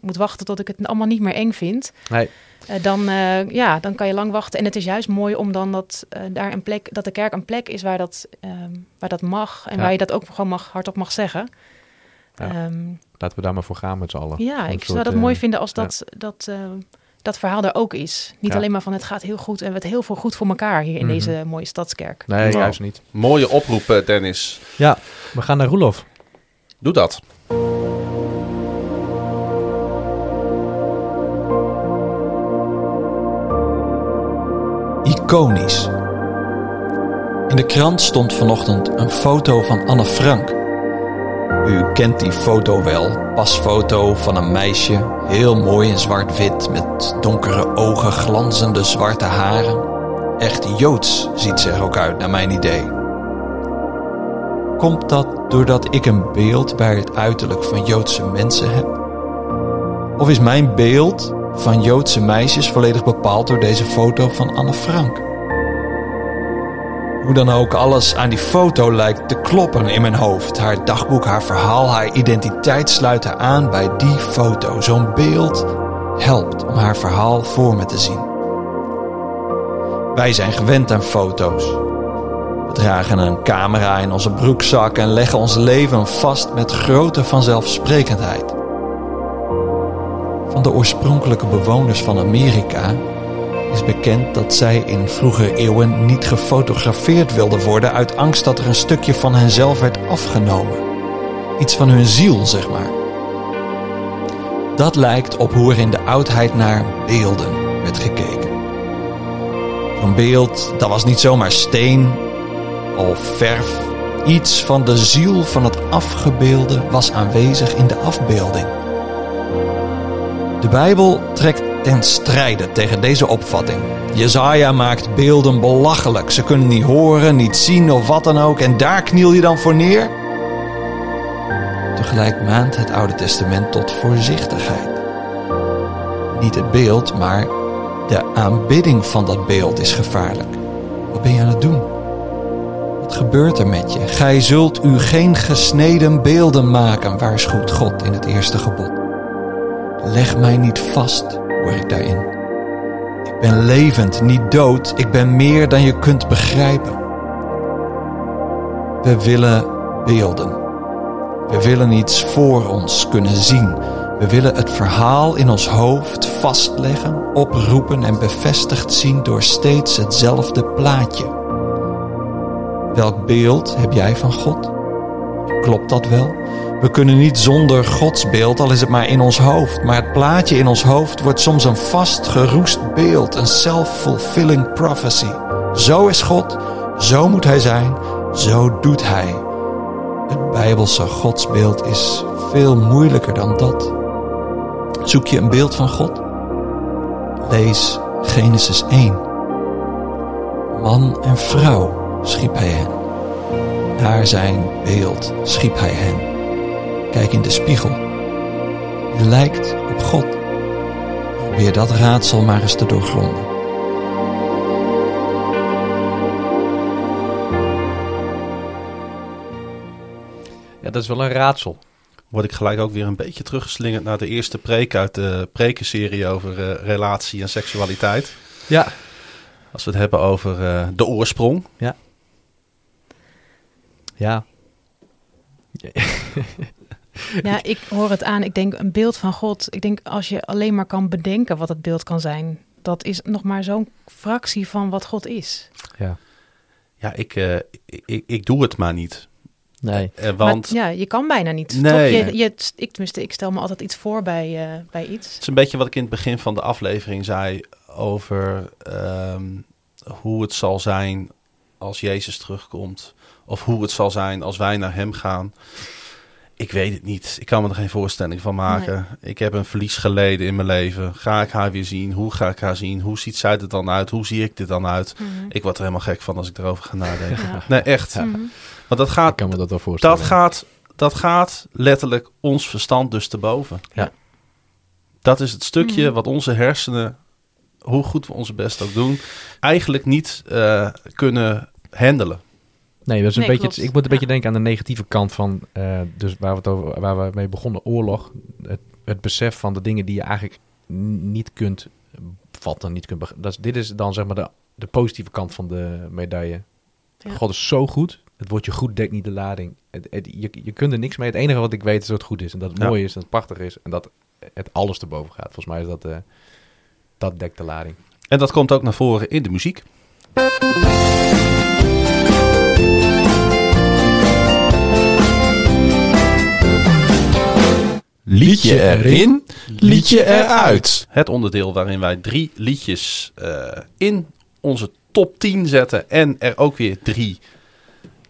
moet wachten tot ik het allemaal niet meer eng vind, nee, eh, dan, eh, ja, dan kan je lang wachten. En het is juist mooi om dan dat, eh, daar een plek, dat de kerk een plek is waar dat, ehm, waar dat mag. En Ja. waar je dat ook gewoon mag, hardop mag zeggen. Ja. Ehm, laten we daar maar voor gaan met z'n allen. ja, ik soort, zou dat mooi vinden als dat, dat, eh, dat verhaal er ook is. Niet Ja. alleen maar van het gaat heel goed en we hebben heel veel goed voor elkaar hier in Mhm. deze mooie stadskerk. Nee, juist niet. Mooie oproep, Dennis. Ja, we gaan naar Roelof. Doe dat. Iconisch. In de krant stond vanochtend een foto van Anne Frank. U kent die foto wel. Pasfoto van een meisje, heel mooi in zwart-wit met donkere ogen, glanzende zwarte haren. Echt joods ziet ze er ook uit, naar mijn idee. Komt dat doordat ik een beeld bij het uiterlijk van Joodse mensen heb? Of is mijn beeld van Joodse meisjes volledig bepaald door deze foto van Anne Frank? Hoe dan ook, alles aan die foto lijkt te kloppen in mijn hoofd. Haar dagboek, haar verhaal, haar identiteit sluiten aan bij die foto. Zo'n beeld helpt om haar verhaal voor me te zien. Wij zijn gewend aan foto's. We dragen een camera in onze broekzak en leggen ons leven vast met grote vanzelfsprekendheid. Van de oorspronkelijke bewoners van Amerika is bekend dat zij in vroegere eeuwen niet gefotografeerd wilden worden uit angst dat er een stukje van henzelf werd afgenomen. Iets van hun ziel, zeg maar. Dat lijkt op hoe er in de oudheid naar beelden werd gekeken. Zo'n beeld, dat was niet zomaar steen of verf. Iets van de ziel van het afgebeelde was aanwezig in de afbeelding. De Bijbel trekt ten strijde tegen deze opvatting. Jezaja maakt beelden belachelijk. Ze kunnen niet horen, niet zien of wat dan ook. En daar kniel je dan voor neer? Tegelijk maant het Oude Testament tot voorzichtigheid. Niet het beeld, maar de aanbidding van dat beeld is gevaarlijk. Wat ben je aan het doen? Wat gebeurt er met je? Gij zult u geen gesneden beelden maken, waarschuwt God in het eerste gebod. Leg mij niet vast, hoor ik daarin. Ik ben levend, niet dood. Ik ben meer dan je kunt begrijpen. We willen beelden. We willen iets voor ons kunnen zien. We willen het verhaal in ons hoofd vastleggen, oproepen en bevestigd zien door steeds hetzelfde plaatje. Welk beeld heb jij van God? Klopt dat wel? We kunnen niet zonder Gods beeld, al is het maar in ons hoofd. Maar het plaatje in ons hoofd wordt soms een vast geroest beeld, een self-fulfilling prophecy. Zo is God, zo moet Hij zijn, zo doet Hij. Het Bijbelse Godsbeeld is veel moeilijker dan dat. Zoek je een beeld van God? Lees Genesis 1. Man en vrouw schiep Hij hen naar zijn beeld schiep hij hen. Kijk in de spiegel. Je lijkt op God. Probeer dat raadsel maar eens te doorgronden. Ja, dat is wel een raadsel. Word ik gelijk ook weer een beetje teruggeslingerd naar de eerste preek uit de preekenserie over eh, relatie en seksualiteit. Ja. Als we het hebben over eh, de oorsprong. Ja. Ja, ik hoor het aan. Ik denk een beeld van God. Ik denk als je alleen maar kan bedenken wat het beeld kan zijn, dat is nog maar zo'n fractie van wat God is. Ja. Ja, ik, eh, ik, ik, doe het maar niet. Nee. Eh, want Maar, ja, je kan bijna niet. Nee. Toch? Je, je, ik, tenminste, ik stel me altijd iets voor bij, eh, bij iets. het is een beetje wat ik in het begin van de aflevering zei over ehm, hoe het zal zijn als Jezus terugkomt. Of hoe het zal zijn als wij naar hem gaan. Ik weet het niet. Ik kan me er geen voorstelling van maken. Ik heb een verlies geleden in mijn leven. Ga ik haar weer zien? Hoe ga ik haar zien? Hoe ziet zij er dan uit? Hoe zie ik er dan uit? Mhm. Ik word er helemaal gek van als ik erover ga nadenken. Ja. Nee, echt. Ja. Mhm. Want dat Ik gaat, kan me dat wel voorstellen. dat gaat, dat gaat letterlijk ons verstand dus te boven. Ja. Dat is het stukje Mhm. wat onze hersenen, hoe goed we onze best ook doen, eigenlijk niet eh, kunnen handelen. Nee, dat is een Nee, beetje. het- ik moet een Ja. beetje denken aan de negatieve kant van. eh, dus waar we, het over, waar we mee begonnen, oorlog. Het, het besef van de dingen die je eigenlijk niet kunt vatten, niet kunt. Dat is, dit is dan zeg maar de, de positieve kant van de medaille. Ja. God is zo goed. Het woordje goed dekt niet de lading. Het, het- je, je kunt er niks mee. Het enige wat ik weet is dat het goed is. En dat het Ja. mooi is. En dat het prachtig is. En dat het alles erboven gaat. Volgens mij is dat. eh, dat dekt de lading. En dat komt ook naar voren in de muziek. Liedje erin, liedje eruit. Het onderdeel waarin wij drie liedjes eh, in onze top 10 zetten en er ook weer drie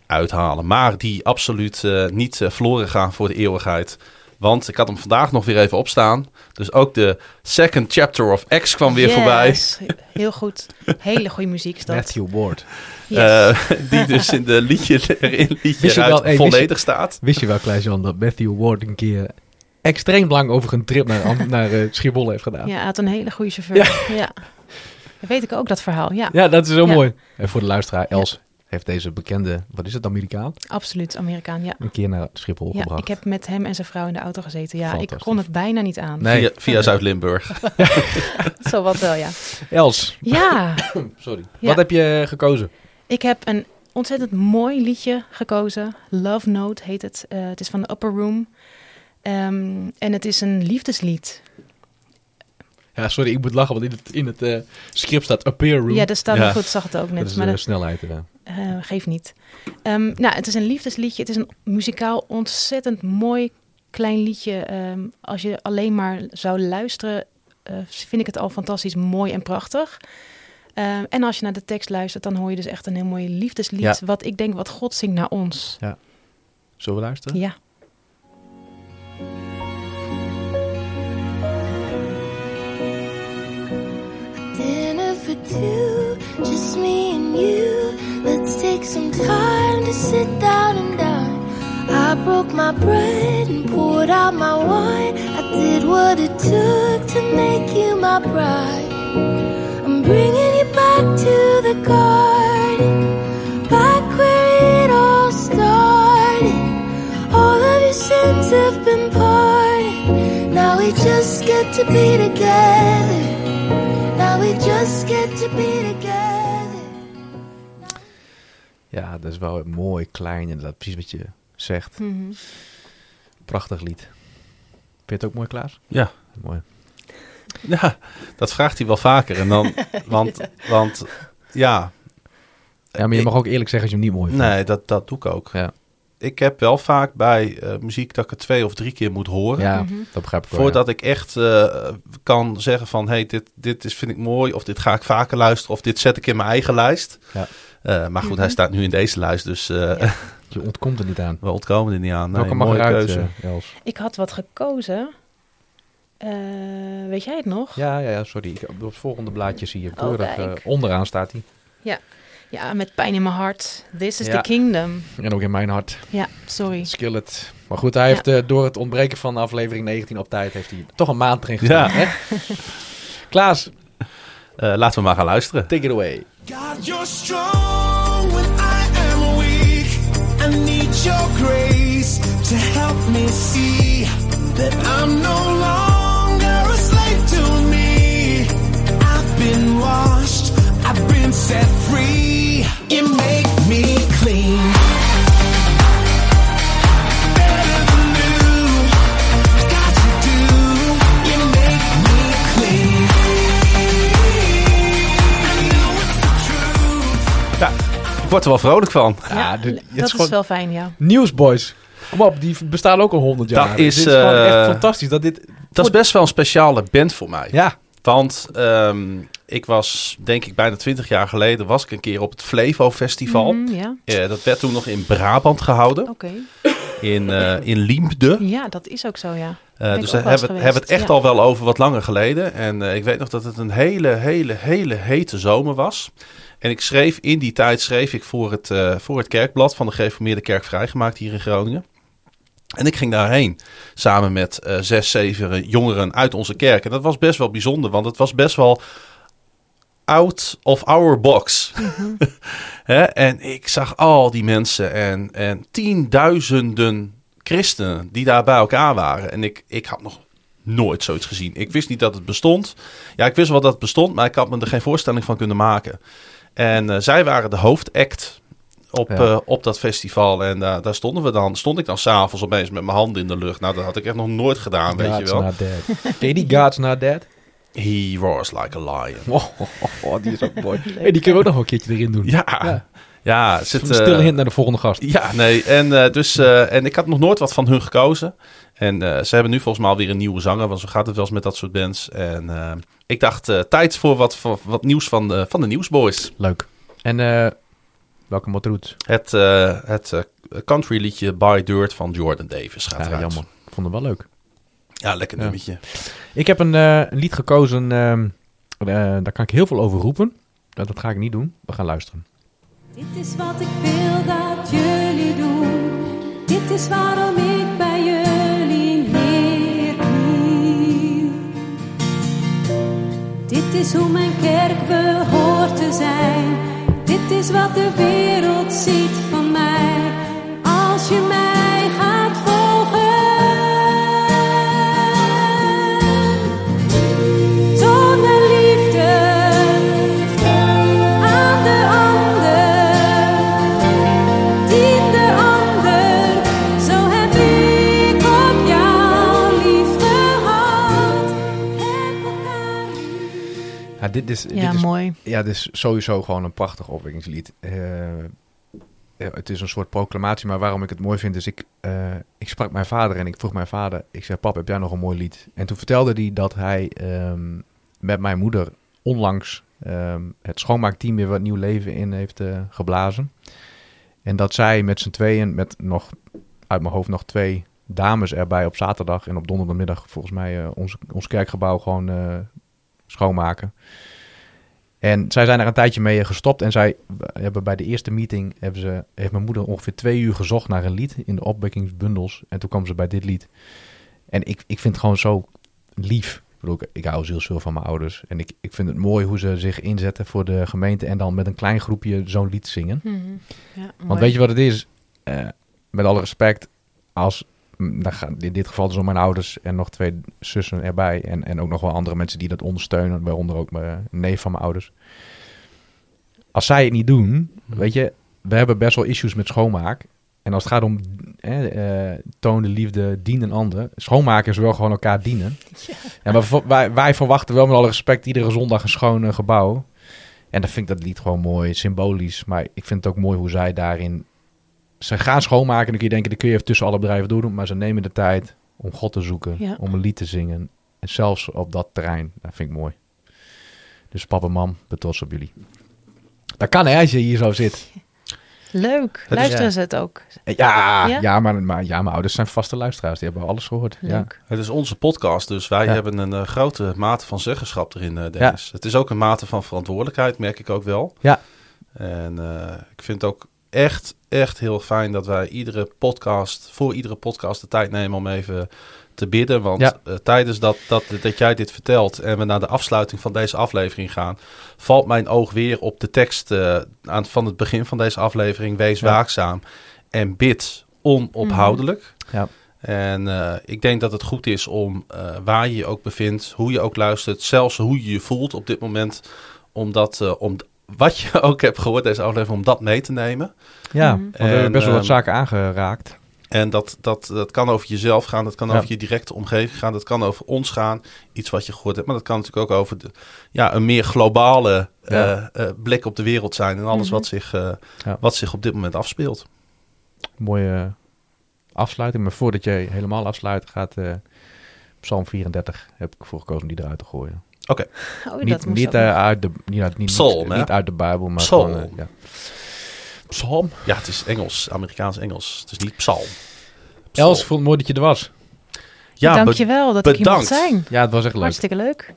uithalen. Maar die absoluut eh, niet eh, verloren gaan voor de eeuwigheid. Want ik had hem vandaag nog weer even opstaan. Dus ook de second chapter of X kwam weer voorbij. Yes. Heel goed. Hele goede muziek is dat. Matthew Ward. Yes. Eh, die dus in de liedje erin, liedje Wist eruit wel- hey, wist je- volledig staat. Wist je wel, Klaas-Jan, dat Matthew Ward een keer extreem lang over een trip naar, naar eh, Schiphol heeft gedaan? ja, hij had een hele goede chauffeur. Ja. Dat weet ik ook, dat verhaal. Ja, Ja, dat is zo Ja. mooi. En voor de luisteraar, Els heeft deze bekende, wat is het, Amerikaan, absoluut. Amerikaan, ja. een keer naar Schiphol Ja, gebracht. ik heb met hem en zijn vrouw in de auto gezeten. Ja, ik kon het bijna niet aan. Nee. Via, via Zuid-Limburg. Zo wat wel, ja. Els, Ja, sorry. Ja. Wat heb je gekozen? ik heb een ontzettend mooi liedje gekozen. Love Note heet het. Eh, het is van de Upper Room. Ehm, en het is een liefdeslied. Ja, sorry, ik moet lachen, want in het, in het eh, script staat appear room. Ja, dat staat Ja. goed. Zag het ook dat net. is maar de dat snelheid. eh. eh, geeft niet. Ehm, nou, het is een liefdesliedje. Het is een muzikaal ontzettend mooi klein liedje. Ehm, als je alleen maar zou luisteren, eh, vind ik het al fantastisch mooi en prachtig. En als je naar de tekst luistert, dan hoor je dus echt een heel mooi liefdeslied. Ja. Wat ik denk wat God zingt naar ons. Zullen we luisteren? Ja. Some time to sit down and dine. I broke my bread and poured out my wine. I did what it took to make you my bride. I'm bringing you back to the garden, back where it all started. All of your sins have been pardoned. Now we just get to be together. Now we just get to be together. Dat is wel mooi, klein, inderdaad. Precies wat je zegt. Mhm. Prachtig lied. Vind je het ook mooi, Klaas? Ja. Mooi. Ja, dat vraagt hij wel vaker. En dan, want, want ja, Ja, maar je Ik- mag ook eerlijk zeggen als je hem niet mooi vindt. nee, dat, dat doe ik ook. Ja, Ik heb wel vaak bij eh, muziek dat ik het twee of drie keer moet horen. ja Mhm. dat begrijp ik wel. Voordat ik echt eh, kan zeggen van, hey, dit, dit is, vind ik mooi. Of dit ga ik vaker luisteren. Of dit zet ik in mijn eigen lijst. Ja. Eh, maar goed, Mhm. hij staat nu in deze lijst. Dus eh, Ja. ja. Je ontkomt er niet aan. we ontkomen er niet aan. Nee, Welke mag mooie eruit, keuze. eh, Els? Ik had wat gekozen. Eh, weet jij het nog? Ja, ja, ja, sorry. Ik, op het volgende blaadje zie je Oh, keurig. onderaan staat hij. Ja, met pijn in mijn hart. This is Ja. the kingdom. En ook in mijn hart. Ja, sorry. Skillet. Maar goed, hij heeft door het ontbreken van aflevering 19 op tijd... heeft hij toch een maand erin gestaan. Ja. Hè? Klaas, Eh, laten we maar gaan luisteren. take it away. God, you're strong when I am weak. I need your grace to me see that I'm no longer a slave to me. I've been washed, I've been set free. You make me ik word er wel vrolijk van. Ja, dit- dat is, gewoon- wel fijn, ja. Newsboys. Kom op, die bestaan ook al 100 jaar. Dat is, Dit is gewoon eh, echt fantastisch. Dat dit... Dat is best wel een speciale band voor mij. Ja, Want ehm, ik was, denk ik, bijna twintig jaar geleden... was ik een keer op het Flevo Festival. Mhm, ja, Eh, dat werd toen nog in Brabant gehouden. oké. In, eh in Liemde. Ja, dat is ook zo, ja. Eh, ik dus daar hebben we het- echt ja. al wel over wat langer geleden. En eh, ik weet nog dat het een hele, hele, hele hete zomer was. En ik schreef in die tijd schreef ik voor het, eh, voor het kerkblad van de Gereformeerde Kerk Vrijgemaakt hier in Groningen. En ik ging daarheen samen met eh, zes, zeven jongeren uit onze kerk. En dat was best wel bijzonder, want het was best wel out of our box. Hè? En ik zag al die mensen en, en tienduizenden christenen die daar bij elkaar waren. En ik, ik had nog nooit zoiets gezien. Ik wist niet dat het bestond. Ja, ik wist wel dat het bestond, maar ik had me er geen voorstelling van kunnen maken. En eh, zij waren de hoofdact op, Ja. eh, op dat festival. En daar daar stonden we dan. Stond ik dan s'avonds opeens met mijn handen in de lucht. Nou, dat had ik echt nog nooit gedaan, weet je wel. not dead. Ken je die God's Not Dead? He roars like a lion. Oh, oh, oh, oh, die is ook mooi. Hey, die kunnen we ook nog een keertje erin doen. Ja, Ja. ja. zit, Een stille eh, hint naar de volgende gast. Ja, nee. En, eh, dus, eh, en ik had nog nooit wat van hun gekozen. En eh, ze hebben nu volgens mij alweer een nieuwe zanger. Want zo gaat het wel eens met dat soort bands. En eh, ik dacht, eh, tijd voor wat, voor wat nieuws van de, van de Nieuwsboys. Leuk. En eh welke motroet? Het, het country liedje By Dirt van Jordan Davis gaat Ja, eruit. jammer. Ik vond het wel leuk. Ja, lekker Ja. nummertje. Ik heb een, eh, een lied gekozen, ehm, eh, daar kan ik heel veel over roepen. Dat, dat ga ik niet doen. We gaan luisteren. Dit is wat ik wil dat jullie doen. Dit is waarom ik Dit is hoe mijn kerk behoort te zijn. Dit is wat de wereld ziet van mij. Dit is, Ja, dit is, mooi. ja, dit is sowieso gewoon een prachtig opwekkingslied. Eh, ja, het is een soort proclamatie, maar waarom ik het mooi vind is... Ik, eh, ik sprak mijn vader en ik vroeg mijn vader... Ik zei, pap, heb jij nog een mooi lied? En toen vertelde hij dat hij ehm, met mijn moeder onlangs... ehm, het schoonmaakteam weer wat nieuw leven in heeft eh, geblazen. En dat zij met z'n tweeën, met nog uit mijn hoofd nog twee dames erbij op zaterdag... en op donderdagmiddag volgens mij ons, ons kerkgebouw gewoon schoonmaken. En zij zijn er een tijdje mee gestopt. En zij hebben bij de eerste meeting hebben ze, heeft mijn moeder ongeveer twee uur gezocht naar een lied in de opwekkingsbundels. En toen kwam ze bij dit lied. En ik, ik vind het gewoon zo lief. Ik, bedoel, ik, ik hou zielsveel van mijn ouders. En ik, ik vind het mooi hoe ze zich inzetten voor de gemeente. En dan met een klein groepje zo'n lied zingen. Mhm. Ja, Want weet je wat het is? Eh, met alle respect, als dan gaat in dit geval dus om mijn ouders en nog twee zussen erbij. En, en ook nog wel andere mensen die dat ondersteunen. Waaronder ook mijn neef van mijn ouders. Als zij het niet doen, weet je, we hebben best wel issues met schoonmaak. En als het gaat om eh, eh, toon de liefde, dien een ander. Schoonmaken is wel gewoon elkaar dienen. Ja. wij, wij verwachten wel met alle respect iedere zondag een schoon eh, gebouw. En dan vind ik dat lied gewoon mooi, symbolisch. Maar ik vind het ook mooi hoe zij daarin... Ze gaan schoonmaken en dan kun je denken, dat kun je even tussen alle bedrijven doen. Maar ze nemen de tijd om God te zoeken, Ja. om een lied te zingen. En zelfs op dat terrein, dat vind ik mooi. Dus papa en mam, ben trots op jullie. Dat kan hè, als je hier zo zit. Leuk. is- Luisteren ze het ook? Ja, Ja? ja? maar, maar ja, mijn ouders zijn vaste luisteraars. Die hebben alles gehoord. Ja. Het is onze podcast, dus wij Ja. hebben een eh, grote mate van zeggenschap erin, eh Dennis. Het is ook een mate van verantwoordelijkheid, merk ik ook wel. Ja. En eh, ik vind het ook echt, echt heel fijn dat wij iedere podcast, voor iedere podcast de tijd nemen om even te bidden. Want Ja. eh, tijdens dat, dat, dat jij dit vertelt en we naar de afsluiting van deze aflevering gaan, valt mijn oog weer op de tekst eh, aan, van het begin van deze aflevering. Wees Ja. waakzaam en bid onophoudelijk. Ja. En eh, ik denk dat het goed is om waar je je ook bevindt, hoe je ook luistert, zelfs hoe je je voelt op dit moment, om, dat, om wat je ook hebt gehoord deze aflevering, om dat mee te nemen. Ja, Mhm. want we hebben En, best wel wat ehm, zaken aangeraakt. En dat, dat, dat kan over jezelf gaan, dat kan Ja. over je directe omgeving gaan, dat kan over ons gaan, iets wat je gehoord hebt. Maar dat kan natuurlijk ook over de, ja, een meer globale Ja. eh, eh, blik op de wereld zijn en alles Mhm. wat, zich, eh, Ja. wat zich op dit moment afspeelt. Mooie afsluiting. Maar voordat je helemaal afsluit, gaat eh, Psalm 34, heb ik voor gekozen om die eruit te gooien. Oh, niet eh, uit de, niet, uit, niet, Psalm, niet, hè? niet uit de Bijbel, maar Psalm. gewoon... eh, ja. Psalm. Ja, het is Engels, Amerikaans-Engels. Het is niet psalm. Els, ik vond het mooi dat je er was. Ja, Dankjewel dat ik hier mocht bedankt. zijn. Ja, het was echt leuk. Hartstikke leuk.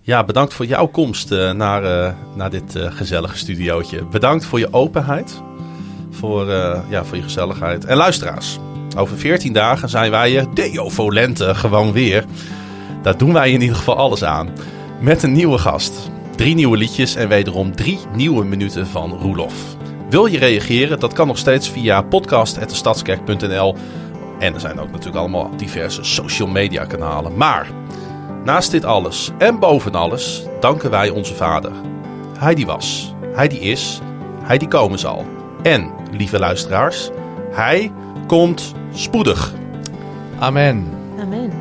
ja, bedankt voor jouw komst eh, naar, eh, naar dit gezellige studiootje. Bedankt voor je openheid. Voor, eh, ja, voor je gezelligheid. En luisteraars, over 14 dagen zijn wij er Deo Volente gewoon weer. Daar doen wij in ieder geval alles aan. Met een nieuwe gast. Drie nieuwe liedjes en wederom drie nieuwe minuten van Roelof. Wil je reageren? Dat kan nog steeds via podcast.destadskerk.nl. En er zijn ook natuurlijk allemaal diverse social media kanalen. Maar naast dit alles en boven alles danken wij onze vader. Hij die was, hij die is, hij die komen zal. En, lieve luisteraars, hij komt spoedig. Amen. Amen.